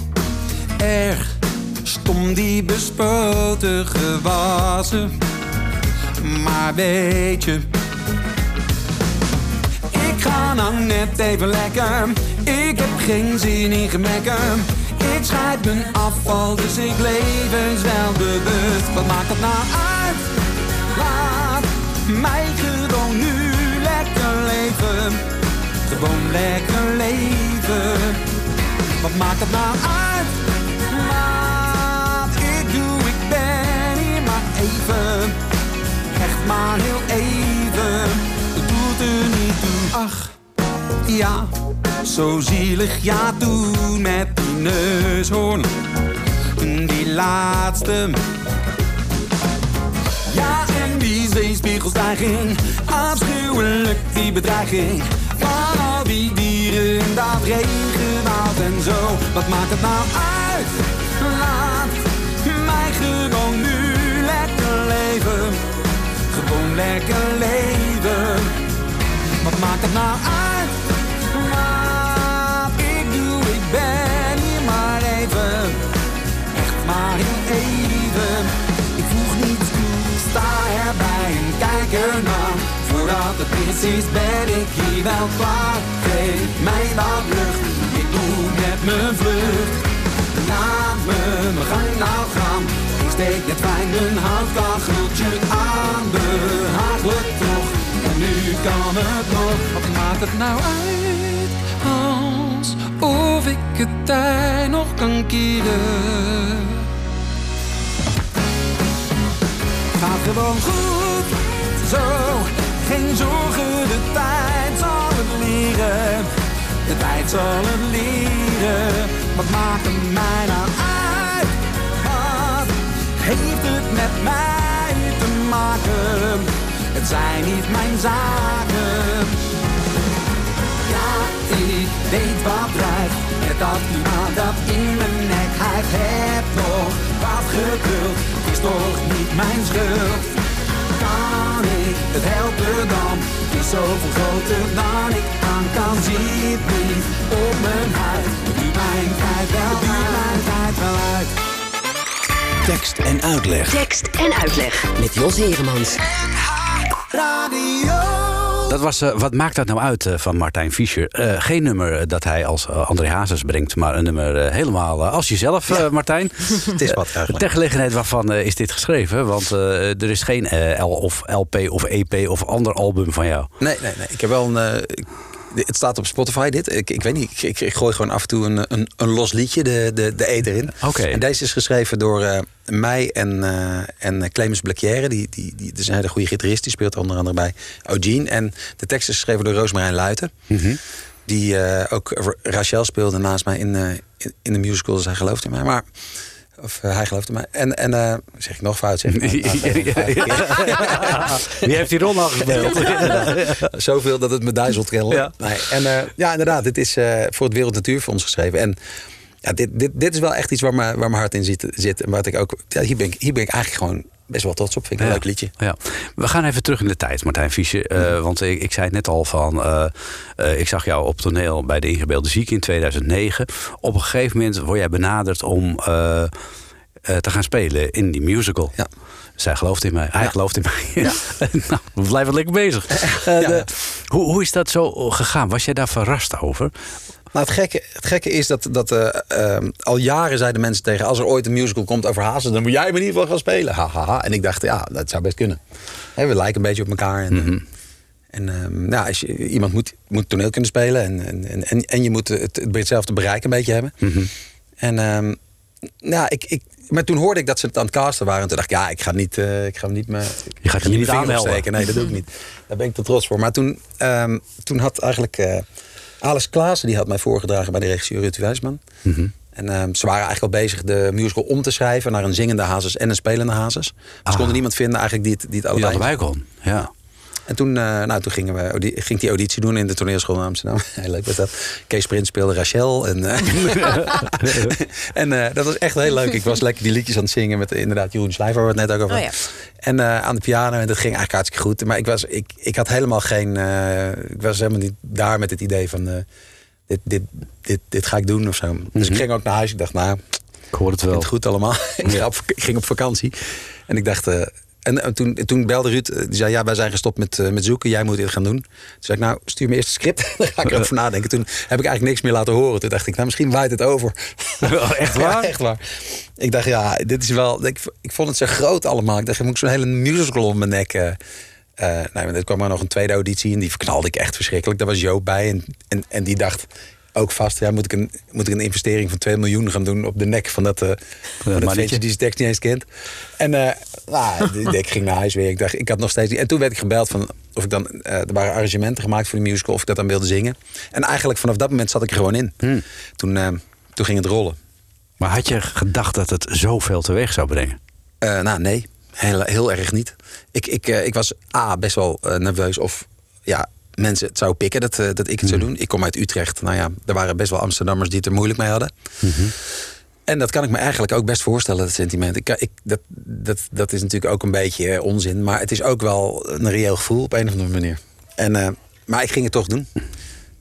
erg stom die bespoten gewassen. Maar weet je, ik ga nou net even lekker. Ik heb geen zin in gemekken. Ik scheid mijn afval, dus ik levenswelbewust. Wat maakt dat nou uit? Laat mij gewoon nu lekker leven. Gewoon lekker leven. Wat maakt dat nou uit? Laat ik doe, ik ben hier maar even. Echt maar heel even. Het doet er niet toe. Ach, ja, zo zielig. Ja, toen met die neushoorn. Die laatste. Zeespiegelstijging. Afschuwelijk die bedreiging. Van al die dieren, dat regenwoud en zo. Wat maakt het nou uit? Laat mij gewoon nu lekker leven. Gewoon lekker leven. Wat maakt het nou uit? Kijk ernaar. Voordat het ben ik hier wel klaar. Geef mij wat lucht, ik moet met mijn vlucht. Laat me mijn gang nou gaan. Ik steek net fijn een houtkacheltje aan, behagelijk toch. En nu kan het nog, wat maakt het nou uit? Alsof ik het tij nog kan keren. Gaat gewoon goed, zo, geen zorgen, de tijd zal het leren. De tijd zal het leren, wat maakt het mij nou uit? Wat heeft het met mij te maken? Het zijn niet mijn zaken. Ja, ik weet wat drijft met dat klimaat dat in mijn nek hijgt. Heb nog wat geduld, is toch niet mijn schuld. Het helpen dan? Het is zoveel groter dan ik aan kan. Zie het niet op mijn huid. Het duurt mijn tijd wel, mijn tijd wel uit. Tekst en uitleg. Tekst en uitleg met Jos Heremans. Radio. Dat was eh, Wat maakt dat nou uit eh, van Martijn Fischer. Eh, geen nummer dat hij als André Hazes brengt, maar een nummer helemaal als jezelf, Martijn. Het is wat eigenlijk. Ter gelegenheid waarvan is dit geschreven? Want er is geen L of LP of EP of ander album van jou. Nee, nee, nee. Ik heb wel een. ik- het staat op Spotify, dit. Ik, ik weet niet, ik, ik, ik gooi gewoon af en toe een, een, een los liedje de, de, de eter in. Oké. En deze is geschreven door eh, mij en, eh en Clemens Blacquière. Die, die, die, dat is een hele goede gitarist. Die speelt onder andere bij Eugene. En de tekst is geschreven door Roosmarijn Luiten. Die eh, ook Ra- Rachel speelde naast mij in, eh, in, in de musical. Dus hij gelooft in mij. Maar Of eh, hij geloofde mij. En, en eh, zeg ik nog fout? Zeg ik nou, Wie heeft die rol al gespeeld? Zoveel dat het me duizelt. Ja. Nee, en eh, ja, inderdaad, dit is eh, voor het Wereld Natuurfonds geschreven. En ja, dit, dit, dit is wel echt iets waar, me, waar mijn hart in zit. zit en waar ik ook, ja, hier, ben ik, hier ben ik eigenlijk gewoon best wel trots op. Vind ik een Ja. leuk liedje. Ja. We gaan even terug in de tijd, Martijn Fischer. Eh, Want ik, ik zei het net al van... eh, eh, ik zag jou op toneel bij de Ingebeelde Ziek in 2009. Op een gegeven moment word jij benaderd om te gaan spelen in die musical. Ja. Zij gelooft in mij. Hij gelooft in mij. nou, we blijven lekker bezig. Eh, Ja. de- hoe, hoe is dat zo gegaan? Was jij daar verrast over? Nou, het gekke, het gekke is dat, dat eh, ehm, al jaren zeiden mensen tegen... als er ooit een musical komt over Hazen... dan moet jij me in ieder geval gaan spelen. Ha, ha, ha. En ik dacht, ja, dat zou best kunnen. We lijken een beetje op elkaar. En, Mhm. en ja, als je, iemand moet, moet toneel kunnen spelen... en, en, en- en, je moet het, het hetzelfde bereik een beetje hebben. Mhm. En ja, ik, ik, maar toen hoorde ik dat ze het aan het casten waren. En toen dacht ik, ja, ik ga niet, eh, ik ga niet mijn, Je gaat je niet aanmelden. Nee, dat doe ik niet. Daar ben ik te trots voor. Maar toen, ehm, toen had eigenlijk eh Alice Klaassen, die had mij voorgedragen bij de regisseur Ruud Wijsman. Mhm. En ehm, ze waren eigenlijk al bezig de musical om te schrijven naar een zingende hazes en een spelende hazes. Maar ze konden niemand vinden eigenlijk die het, die het Die allebei. allebei kon. Ja. En toen, eh, nou, toen gingen we, ging ik die auditie doen in de toneelschool in Amsterdam. Heel leuk was dat. Kees Prins speelde Rachel. En, eh, en eh, dat was echt heel leuk. Ik was lekker die liedjes aan het zingen met inderdaad Jeroen Slijver, waar we het net ook over Oh hadden. En eh, aan de piano. En dat ging eigenlijk hartstikke goed. Maar ik, was, ik, ik had helemaal geen... eh, ik was helemaal niet daar met het idee van... eh, dit, dit, dit, dit ga ik doen of zo. Dus ik ging ook naar huis. Ik dacht, nou, Ik hoor het wel. het goed allemaal. ik ging op vakantie. En ik dacht... en eh, toen, toen belde Ruud, eh, die zei, ja, wij zijn gestopt met, eh, met zoeken. Jij moet dit gaan doen. Toen zei ik, nou, stuur me eerst het script. Daar ga ik erover nadenken. Toen heb ik eigenlijk niks meer laten horen. Toen dacht ik, nou, misschien waait het over. echt waar? Ja, echt waar. Ik dacht, ja, dit is wel... Ik, ik vond het zo groot allemaal. Ik dacht, moet ik zo'n hele musical om mijn nek... nee, maar er kwam er nog een tweede auditie en die verknalde ik echt verschrikkelijk. Daar was Joop bij en, en, en die dacht ook vast... Ja, moet, ik een, moet ik een investering van 2 miljoen gaan doen op de nek van dat, van dat mannetje. ventje die zijn tekst niet eens kent. En eh, nou, ik ging naar huis weer. Ik dacht, ik had nog steeds... En toen werd ik gebeld van of ik dan... eh, er waren arrangementen gemaakt voor de musical, of ik dat dan wilde zingen. En eigenlijk vanaf dat moment zat ik er gewoon in. Toen, eh, toen ging het rollen. Maar had je gedacht dat het zoveel teweeg zou brengen? Nou, nee. Heel, heel erg niet. Ik, ik, ik was A, best wel nerveus of ja, mensen het zouden pikken dat, eh, dat ik het zou doen. Ik kom uit Utrecht. Nou ja, er waren best wel Amsterdammers die het er moeilijk mee hadden. En dat kan ik me eigenlijk ook best voorstellen, dat sentiment. Ik, ik, dat, dat, dat is natuurlijk ook een beetje eh, onzin. Maar het is ook wel een reëel gevoel op een of andere manier. En, eh, maar ik ging het toch doen.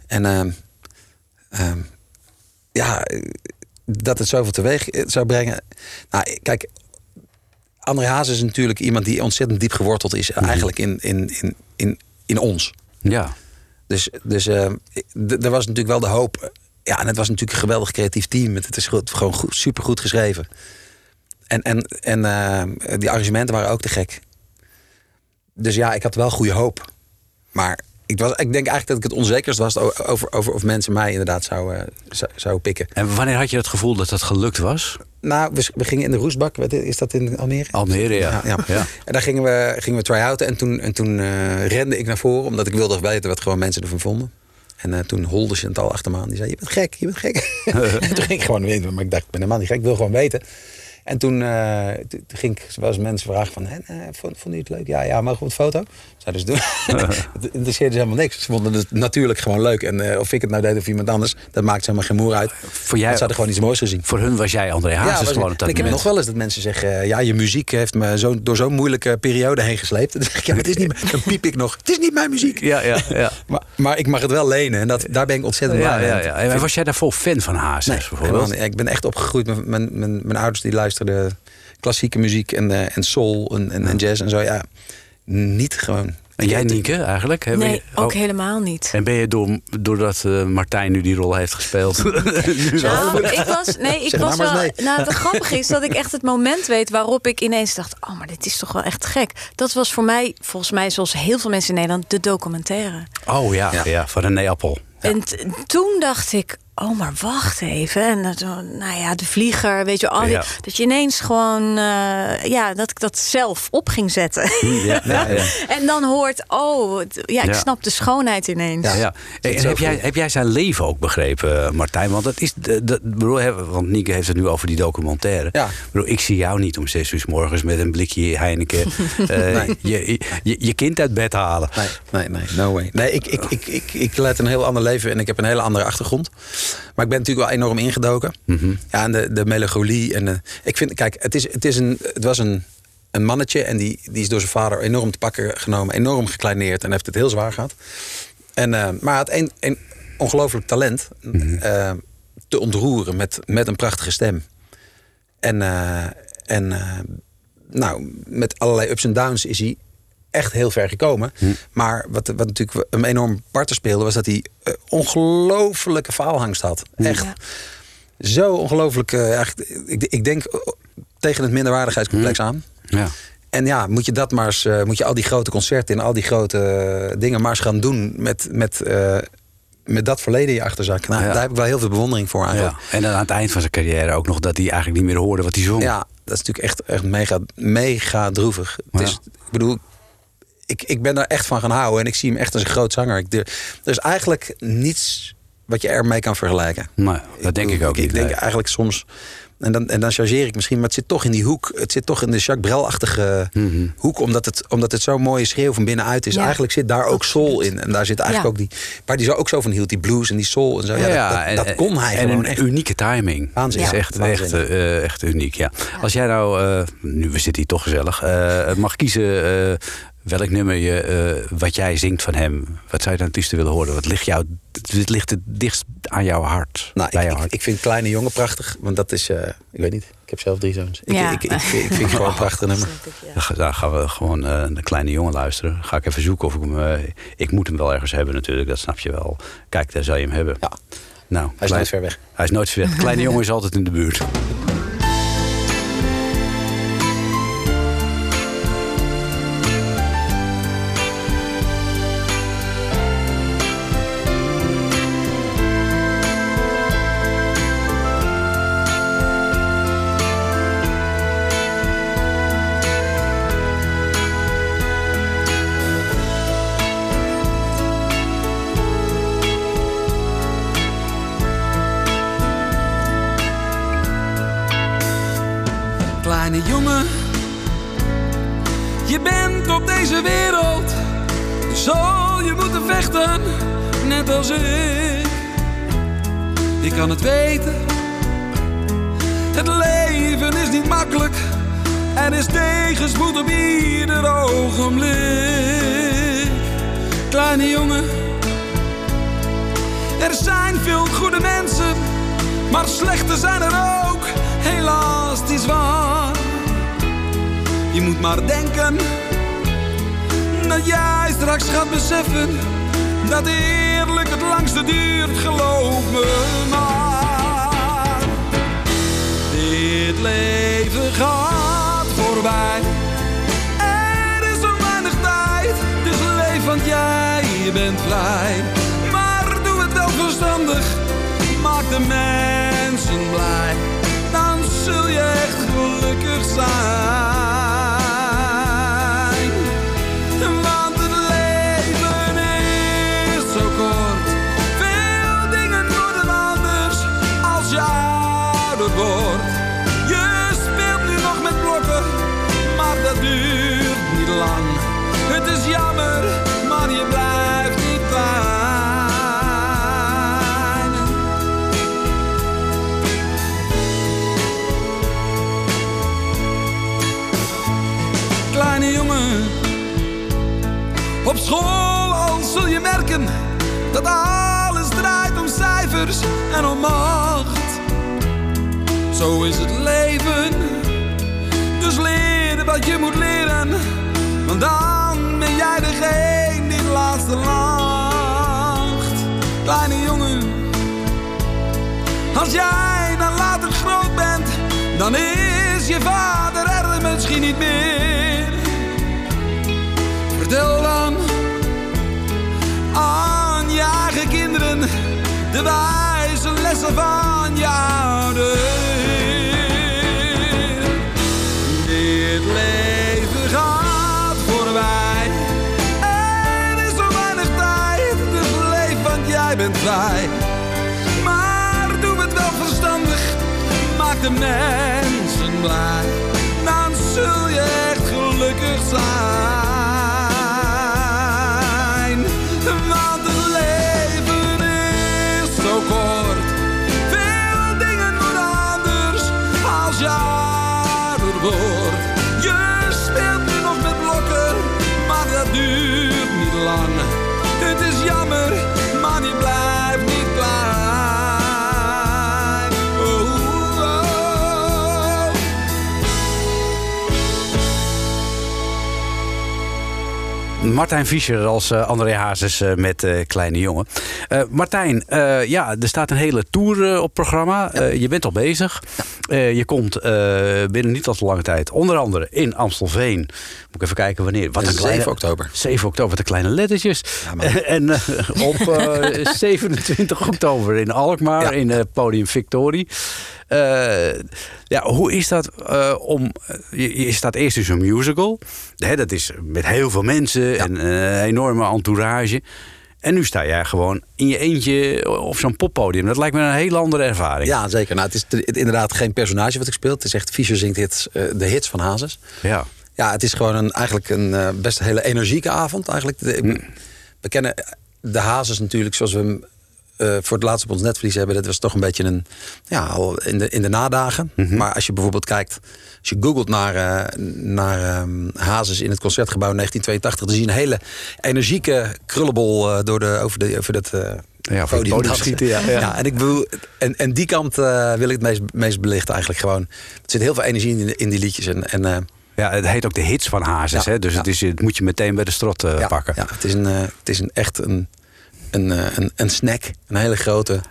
En ehm, ja, dat het zoveel teweeg zou brengen. Nou, kijk, André Haas is natuurlijk iemand die ontzettend diep geworteld is. Eigenlijk in, in, in, in, in ons. Ja. Dus, dus eh, d- er was natuurlijk wel de hoop. eh, Ja, en het was natuurlijk een geweldig creatief team. Het is gewoon goed, super goed geschreven. En, en, en eh, die arrangementen waren ook te gek. Dus ja, ik had wel goede hoop. Maar ik, was, ik denk eigenlijk dat ik het onzekerst was over, over of mensen mij inderdaad zouden zou, zou pikken. En wanneer had je het gevoel dat dat gelukt was? Nou, we, we gingen in de roestbak. Is dat in Almere? Almere, ja. Ja, ja. Ja. En daar gingen we, gingen we try-outen. En toen, en toen eh, rende ik naar voren, omdat ik wilde weten wat gewoon mensen ervan vonden. En eh, toen holde Chantal achter me aan. Die zei, je bent gek, je bent gek. en toen ging ik gewoon weten. Maar ik dacht, ik ben helemaal niet gek, ik wil gewoon weten. En toen, eh, ging ik, zoals mensen vragen van, "En, eh, vond, vond je het leuk? Ja, ja, mogen we een foto? Zeiden ze doen. het interesseerde ze helemaal niks. Ze vonden het natuurlijk gewoon leuk. En eh, of ik het nou deed of iemand anders, dat maakt helemaal geen moer uit. Voor jij, ze hadden gewoon iets moois gezien. Voor hun was jij André Hazes was- gewoon op dat ik heb nog wel eens dat mensen zeggen... eh, ja, je muziek heeft me zo, door zo'n moeilijke periode heen gesleept. Dan zeg ik, ja, maar het is niet, dan piep ik nog. Het is niet mijn muziek. Ja, ja, ja. Maar, maar ik mag het wel lenen. En dat, daar ben ik ontzettend Ja, blij ja, mee. ja. En was jij daarvoor fan van Hazes Nee, bijvoorbeeld? Ik ben echt opgegroeid. Mijn, mijn, mijn, mijn ouders die luisterden klassieke muziek en, eh, en soul en, en, en jazz en zo. Ja, niet gewoon. En jij, Nienke, eigenlijk? Heb Nee, je- ook oh. helemaal niet. En ben je door, doordat eh, Martijn nu die rol heeft gespeeld... Nou, ik was, nee, ik Zeg was nou wel. nee. Nou, het grappige is dat ik echt het moment weet waarop ik ineens dacht: oh, maar dit is toch wel echt gek. Dat was voor mij, volgens mij, zoals heel veel mensen in Nederland, de documentaire. Oh ja, ja. Ja. van René Appel. En t- toen dacht ik: oh, maar wacht even. En dat, nou ja, de vlieger, weet je, al die, Ja. dat je ineens gewoon, eh, ja, dat ik dat zelf op ging zetten. Ja, ja, ja. en dan hoort, oh, ja, ik Ja. snap de schoonheid ineens. Ja. Hey, en heb, jij, heb jij zijn leven ook begrepen, eh, Martijn? Want dat is. de- bedoel, want Nieke heeft het nu over die documentaire. Ja. Ik, bedoel, ik zie jou niet om zes uur 's morgens met een blikje Heineken eh, Nee. je, je, je kind uit bed halen. Nee, nee, nee, no way. Nee, ik, ik, ik, ik, ik leid een heel ander leven en ik heb een hele andere achtergrond. Maar ik ben natuurlijk wel enorm ingedoken. Ja, en de, de melancholie. En de, ik vind, kijk, het, is, het, is een, het was een, een mannetje en die, die is door zijn vader enorm te pakken genomen, enorm gekleineerd en heeft het heel zwaar gehad. En, eh, maar hij had een, een ongelooflijk talent eh, te ontroeren met, met een prachtige stem. En, eh, en nou, met allerlei ups en downs is hij echt heel ver gekomen. Maar wat, wat natuurlijk hem enorm parten speelde... was dat hij eh, ongelofelijke faalhangst had. Echt. Zo ongelooflijk... eh, eigenlijk, ik, ik denk eh, tegen het minderwaardigheidscomplex aan. Ja. En ja, moet je dat maar eens, eh, moet je al die grote concerten en al die grote dingen maar eens gaan doen met, met, eh, met dat verleden in je achterzak. Nou, Ja. Daar heb ik wel heel veel bewondering voor eigenlijk. Ja. En dan aan het eind van zijn carrière ook nog dat hij eigenlijk niet meer hoorde wat hij zong. Ja, dat is natuurlijk echt, echt mega, mega droevig. Het Ja. is, ik bedoel, ik, ik ben daar echt van gaan houden en ik zie hem echt als een groot zanger. Ik, er, er is eigenlijk niets wat je ermee kan vergelijken. Maar dat denk ik ook Ik niet. denk nee. eigenlijk soms. En dan, en dan chargeer ik misschien, maar het zit toch in die hoek. Het zit toch in de Jacques Brel-achtige Mhm. hoek, omdat het, omdat het zo'n mooie schreeuw van binnenuit is. Ja, eigenlijk zit daar ook soul in. En daar zit eigenlijk Ja. ook die. Waar die zo ook zo van hield, die blues en die soul en zo. Ja, Ja, dat, dat, en- dat kon hij en gewoon een echt. unieke timing. Is echt, echt, eh, echt uniek, ja. Als jij nou, eh, nu we zitten hier toch gezellig, eh, mag kiezen eh, welk nummer je, eh, wat jij zingt van hem. Wat zou je dan het liefste willen horen? Wat ligt, jou, wat ligt het dichtst aan jouw hart? Nou, bij ik, jouw ik, hart? ik vind Kleine Jongen prachtig. Want dat is, eh, ik weet niet, ik heb zelf drie zoons. Ik, Ja. ik, ik, ik, vind- ik vind het gewoon een prachtig nummer. Dan ga- Dan gaan we gewoon eh een kleine jongen luisteren. Ga ik even zoeken of ik hem... eh, ik moet hem wel ergens hebben natuurlijk, dat snap je wel. Kijk, daar zou je hem hebben. Ja. Nou, Hij is nooit ver weg. Hij is nooit ver weg. Kleine jongen is altijd in de buurt. Deze wereld. Zal je moeten vechten, net als ik. Ik kan het weten. Het leven is niet makkelijk. Er is tegenspoed op ieder ogenblik. Kleine jongen, er zijn veel goede mensen, maar slechte zijn er ook. Helaas, het is waar. Je moet maar denken dat jij straks gaat beseffen dat eerlijk het langste duurt, geloof me maar. Dit leven gaat voorbij. Er is zo weinig tijd, dus leef want jij bent vrij. Maar doe het wel verstandig, maak de mensen blij. Dan zul je echt gelukkig zijn. Op school al zul je merken dat alles draait om cijfers en om macht. Zo is het leven, dus leer wat je moet leren, want dan ben jij degene die het laatste lacht. Kleine jongen, als jij dan later groot bent, dan is je vader er misschien niet meer. Vertel de wijze lessen van je ouder. Dit leven gaat voorbij en is zo weinig tijd, dus leef want jij bent vrij. Maar doe het wel verstandig, maak de mensen blij. Martijn Fischer als eh, André Hazes eh, met eh, Kleine Jongen. Martijn, ja, er staat een hele tour op programma. Je bent al bezig. Je komt binnen niet al te lange tijd. Onder andere in Amstelveen. Moet ik even kijken wanneer. Wat een 7 kleine, oktober. 7 oktober, wat een kleine lettertjes. en op eh, 27 oktober in Alkmaar, in Podium Victorie. Eh, ja, hoe is dat eh, om... Je, je staat eerst in zo'n musical. Hè, dat is met heel veel mensen en een enorme entourage. En nu sta jij gewoon in je eentje op zo'n poppodium. Dat lijkt me een hele andere ervaring. Ja, zeker. Nou, het is inderdaad geen personage wat ik speel. Het is echt Fischer zingt hits, eh, de hits van Hazes. Ja. Ja, het is gewoon een, eigenlijk een best hele energieke avond. Eigenlijk. De- Hm. We kennen de Hazes natuurlijk zoals we hem eh, voor het laatst op ons netvlies hebben. Dat was toch een beetje een, ja, al in de, in de nadagen. Mhm. Maar als je bijvoorbeeld kijkt, als je googelt naar, eh, naar ehm, Hazes in het Concertgebouw in 1982... dan zie je een hele energieke krullenbol eh, door de, over, de, over dat... Ja, voor podium schieten, ja. Ja. en, ik bedoel, en, en die kant wil ik het meest, meest belichten eigenlijk gewoon. Er zit heel veel energie in, in die liedjes. En, en, Ja, het heet ook de hits van Hazes. Ja, hè? Dus het, is, het moet je meteen bij de strot ja, pakken. Ja, het is, een, het is een, echt een, een, eh, een, een snack. Een hele grote,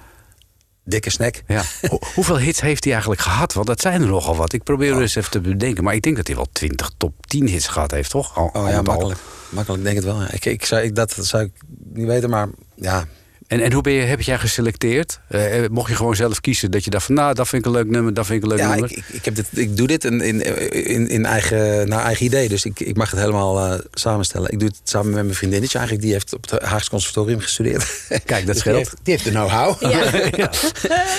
dikke snack. Ja. Ho- hoeveel hits heeft hij eigenlijk gehad? Want dat zijn er nogal wat. Ik probeer eens even te bedenken. Maar ik denk dat hij wel 20 top 10 hits gehad heeft, toch? Al, Oh ja, makkelijk. Makkelijk, denk het wel. Ja. Ik, ik zou, ik, dat zou ik niet weten, maar ja. En, en hoe ben je, heb je geselecteerd? Eh, eh, mocht je gewoon zelf kiezen dat je dacht van... nou, dat vind ik een leuk nummer, dat vind ik een leuk Ja, nummer. ik, ik, ik, heb dit, ik doe dit in, in, in, in eigen, naar eigen idee. Dus ik, ik mag het helemaal eh, samenstellen. Ik doe het samen met mijn vriendinnetje eigenlijk. Die heeft op het Haagse Conservatorium gestudeerd. Kijk, dat Dus die scheelt. die heeft de know-how. Ja.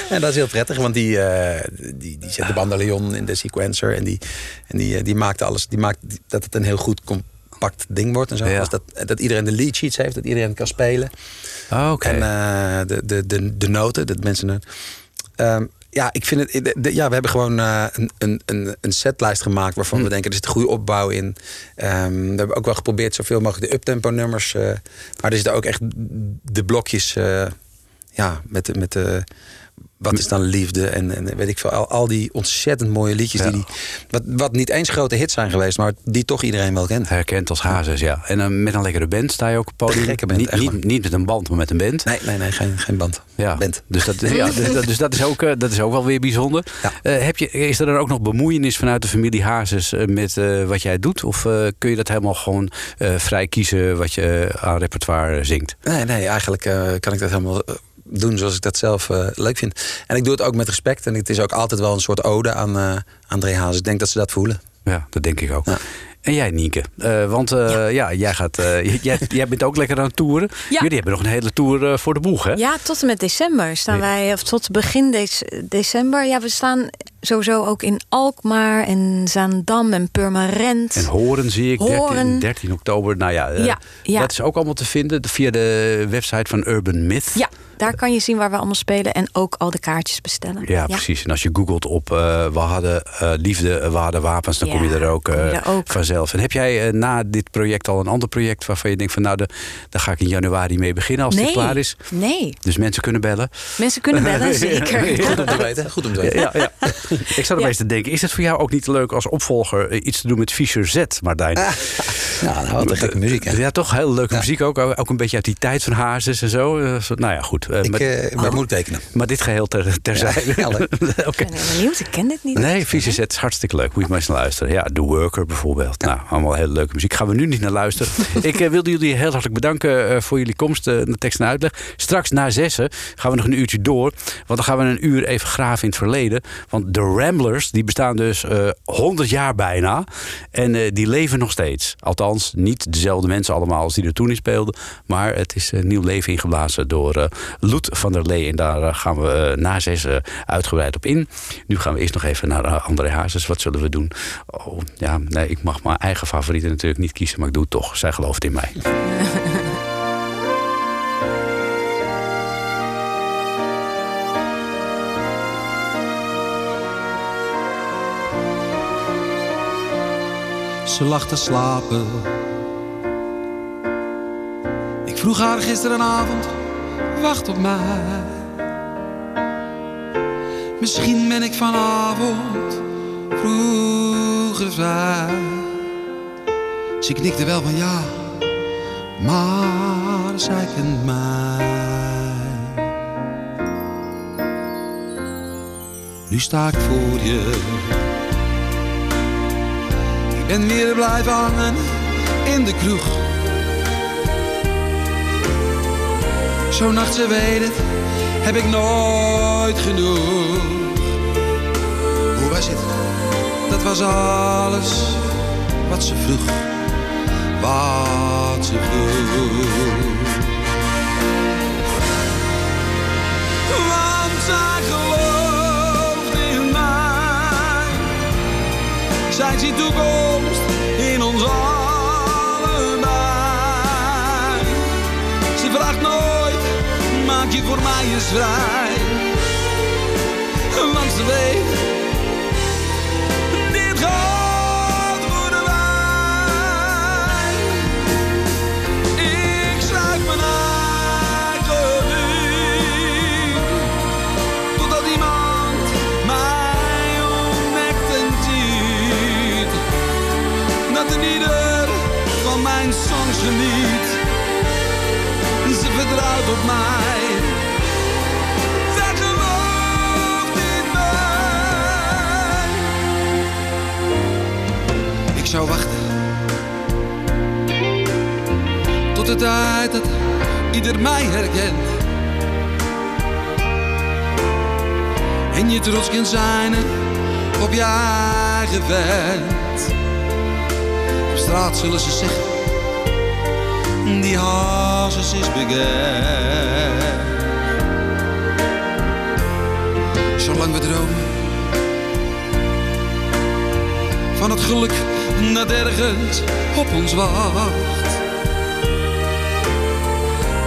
en dat is heel prettig, want die, eh, die, die zet de bandeleon in de sequencer. En die, en die, die maakt alles. Die maakt dat het een heel goed compact ding wordt. En zo. Ja. Dus dat, dat iedereen de lead sheets heeft, dat iedereen kan spelen. Oh, Oké. En eh, de, de, de, de noten, dat mensen. Ehm, ja, ik vind het. ja, we hebben gewoon eh, een, een, een, setlijst gemaakt waarvan we denken er zit een goede opbouw in. Ehm, we hebben ook wel geprobeerd zoveel mogelijk de uptempo nummers. eh, maar er zitten ook echt de blokjes. ja, met, de- met de. Wat is dan liefde? En, en weet ik veel. Al, al die ontzettend mooie liedjes. Ja. Die, die, wat, wat niet eens grote hits zijn geweest, maar die toch iedereen wel kent. Herkend als Hazes, ja. En eh, met een lekkere band sta je ook op podium. Gekke band, niet, niet, met een band, maar met een band. Nee, nee, nee, geen, geen band. Ja, Band. Dus, dat, ja, dus, dat- dus dat, is ook, eh, dat is ook wel weer bijzonder. Ja. Eh, heb je, is er dan ook nog bemoeienis vanuit de familie Hazes met wat jij doet? Of kun je dat helemaal gewoon vrij kiezen wat je aan repertoire zingt? Nee, nee, eigenlijk kan ik dat helemaal doen zoals ik dat zelf eh, leuk vind. En ik doe het ook met respect. En het is ook altijd wel een soort ode aan uh, André Hazes. Ik denk dat ze dat voelen. Ja, dat denk ik ook. Ja. En jij, Nienke? Uh, want uh, ja. jij, gaat, uh, jij, jij bent ook lekker aan het toeren. Ja. Jullie hebben nog een hele tour uh, voor de boeg, hè? Ja, tot en met december staan Ja. wij, of tot begin de december. Ja, we staan sowieso ook in Alkmaar en Zaandam en Purmerend. En Horen zie ik, 13, Horen. 13 oktober. Nou ja, Ja, ja. dat is ook allemaal te vinden via de website van Urban Myth. Ja, daar kan je zien waar we allemaal spelen en ook al de kaartjes bestellen. Ja, precies. En als je googelt op uh, we hadden uh, liefde, we hadden wapens, dan Ja, kom je er ook, uh, er ook. vanzelf. En heb jij uh, na dit project al een ander project waarvan je denkt van nou, de, daar ga ik in januari mee beginnen als nee, dit klaar is? Nee, Dus mensen kunnen bellen. mensen kunnen bellen, zeker. Goed om te weten. Goed om te weten. Ja, ja. Ik zat Ja. opeens te denken, is het voor jou ook niet leuk als opvolger eh, iets te doen met Fischer Z, Martijn? Nou, wat een gekke muziek, hè? Ja, toch heel leuke muziek ook. Ook een beetje uit die tijd van Hazes en zo. Eh, zo- Nou ja, goed. Eh, Ik maar, eh, maar moet tekenen. maar dit geheel ter, terzijde. Ja. Ik ben benieuwd, ik ken dit niet. Nee, Fischer Z is hartstikke leuk. Moet je maar eens naar luisteren. Ja, The Worker bijvoorbeeld. Nou, allemaal hele leuke muziek. Gaan we nu niet naar luisteren. Ik eh, wilde jullie heel hartelijk bedanken eh, voor jullie komst eh, naar tekst en uitleg. Straks na zessen gaan we nog een uurtje door. Want dan gaan we een uur even graven in het verleden. Want de Ramblers, die bestaan dus eh 100 jaar bijna. En eh, die leven nog steeds. Althans, niet dezelfde mensen allemaal als die er toen in speelden. Maar het is een nieuw leven ingeblazen door uh, Loet van der Lee. En daar eh, gaan we uh, na zes uitgebreid op in. Nu gaan we eerst nog even naar André Hazes. Wat zullen we doen? Oh, ja, nee, ik mag mijn eigen favorieten natuurlijk niet kiezen, maar ik doe het toch. Zij gelooft in mij. Ze lag te slapen. Ik vroeg haar gisterenavond, wacht op mij. Misschien ben ik vanavond vroeger vrij. Ze knikte wel van ja, maar zij kent mij. Nu sta ik voor je ben weer blijven hangen in de kroeg. Zo'n nacht, ze weet het, heb ik nooit genoeg. Hoe was het? Dat was alles wat ze vroeg. Wat ze vroeg. Want zij gelooft in mij. Zij ziet toekomst je. Want ze weet, dit gaat voorbij. Ik schrijf mijn eigen lied, totdat iemand mij ontdekt en ziet. Dat een ieder van mijn songs geniet. Ze vertrouwt op mij. Ik zou wachten. Tot de tijd dat ieder mij herkent. En je trots kunt zijn op je eigen vent. Op straat zullen ze zeggen, die hazes is bekend. Zolang we dromen van het geluk dat ergens op ons wacht.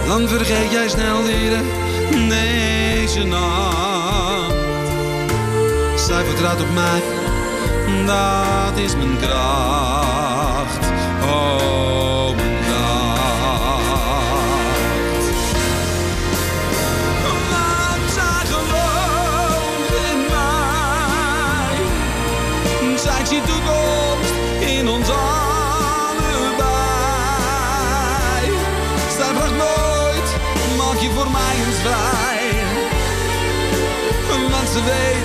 Dan vergeet jij snel weer deze nacht. Zij vertrouwt op mij, dat is mijn kracht. Oh, Want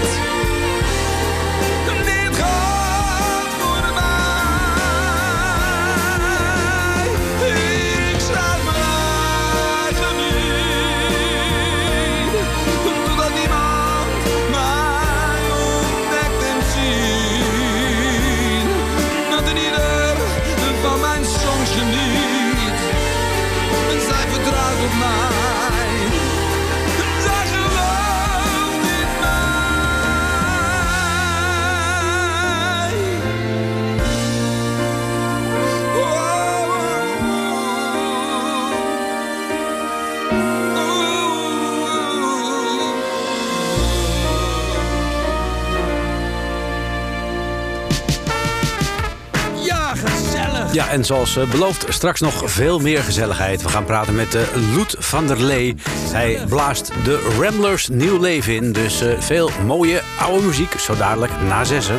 en zoals eh, beloofd, straks nog veel meer gezelligheid. We gaan praten met uh, Loet van der Lee. Hij blaast de Ramblers nieuw leven in. Dus eh, veel mooie oude muziek, zo dadelijk na zessen.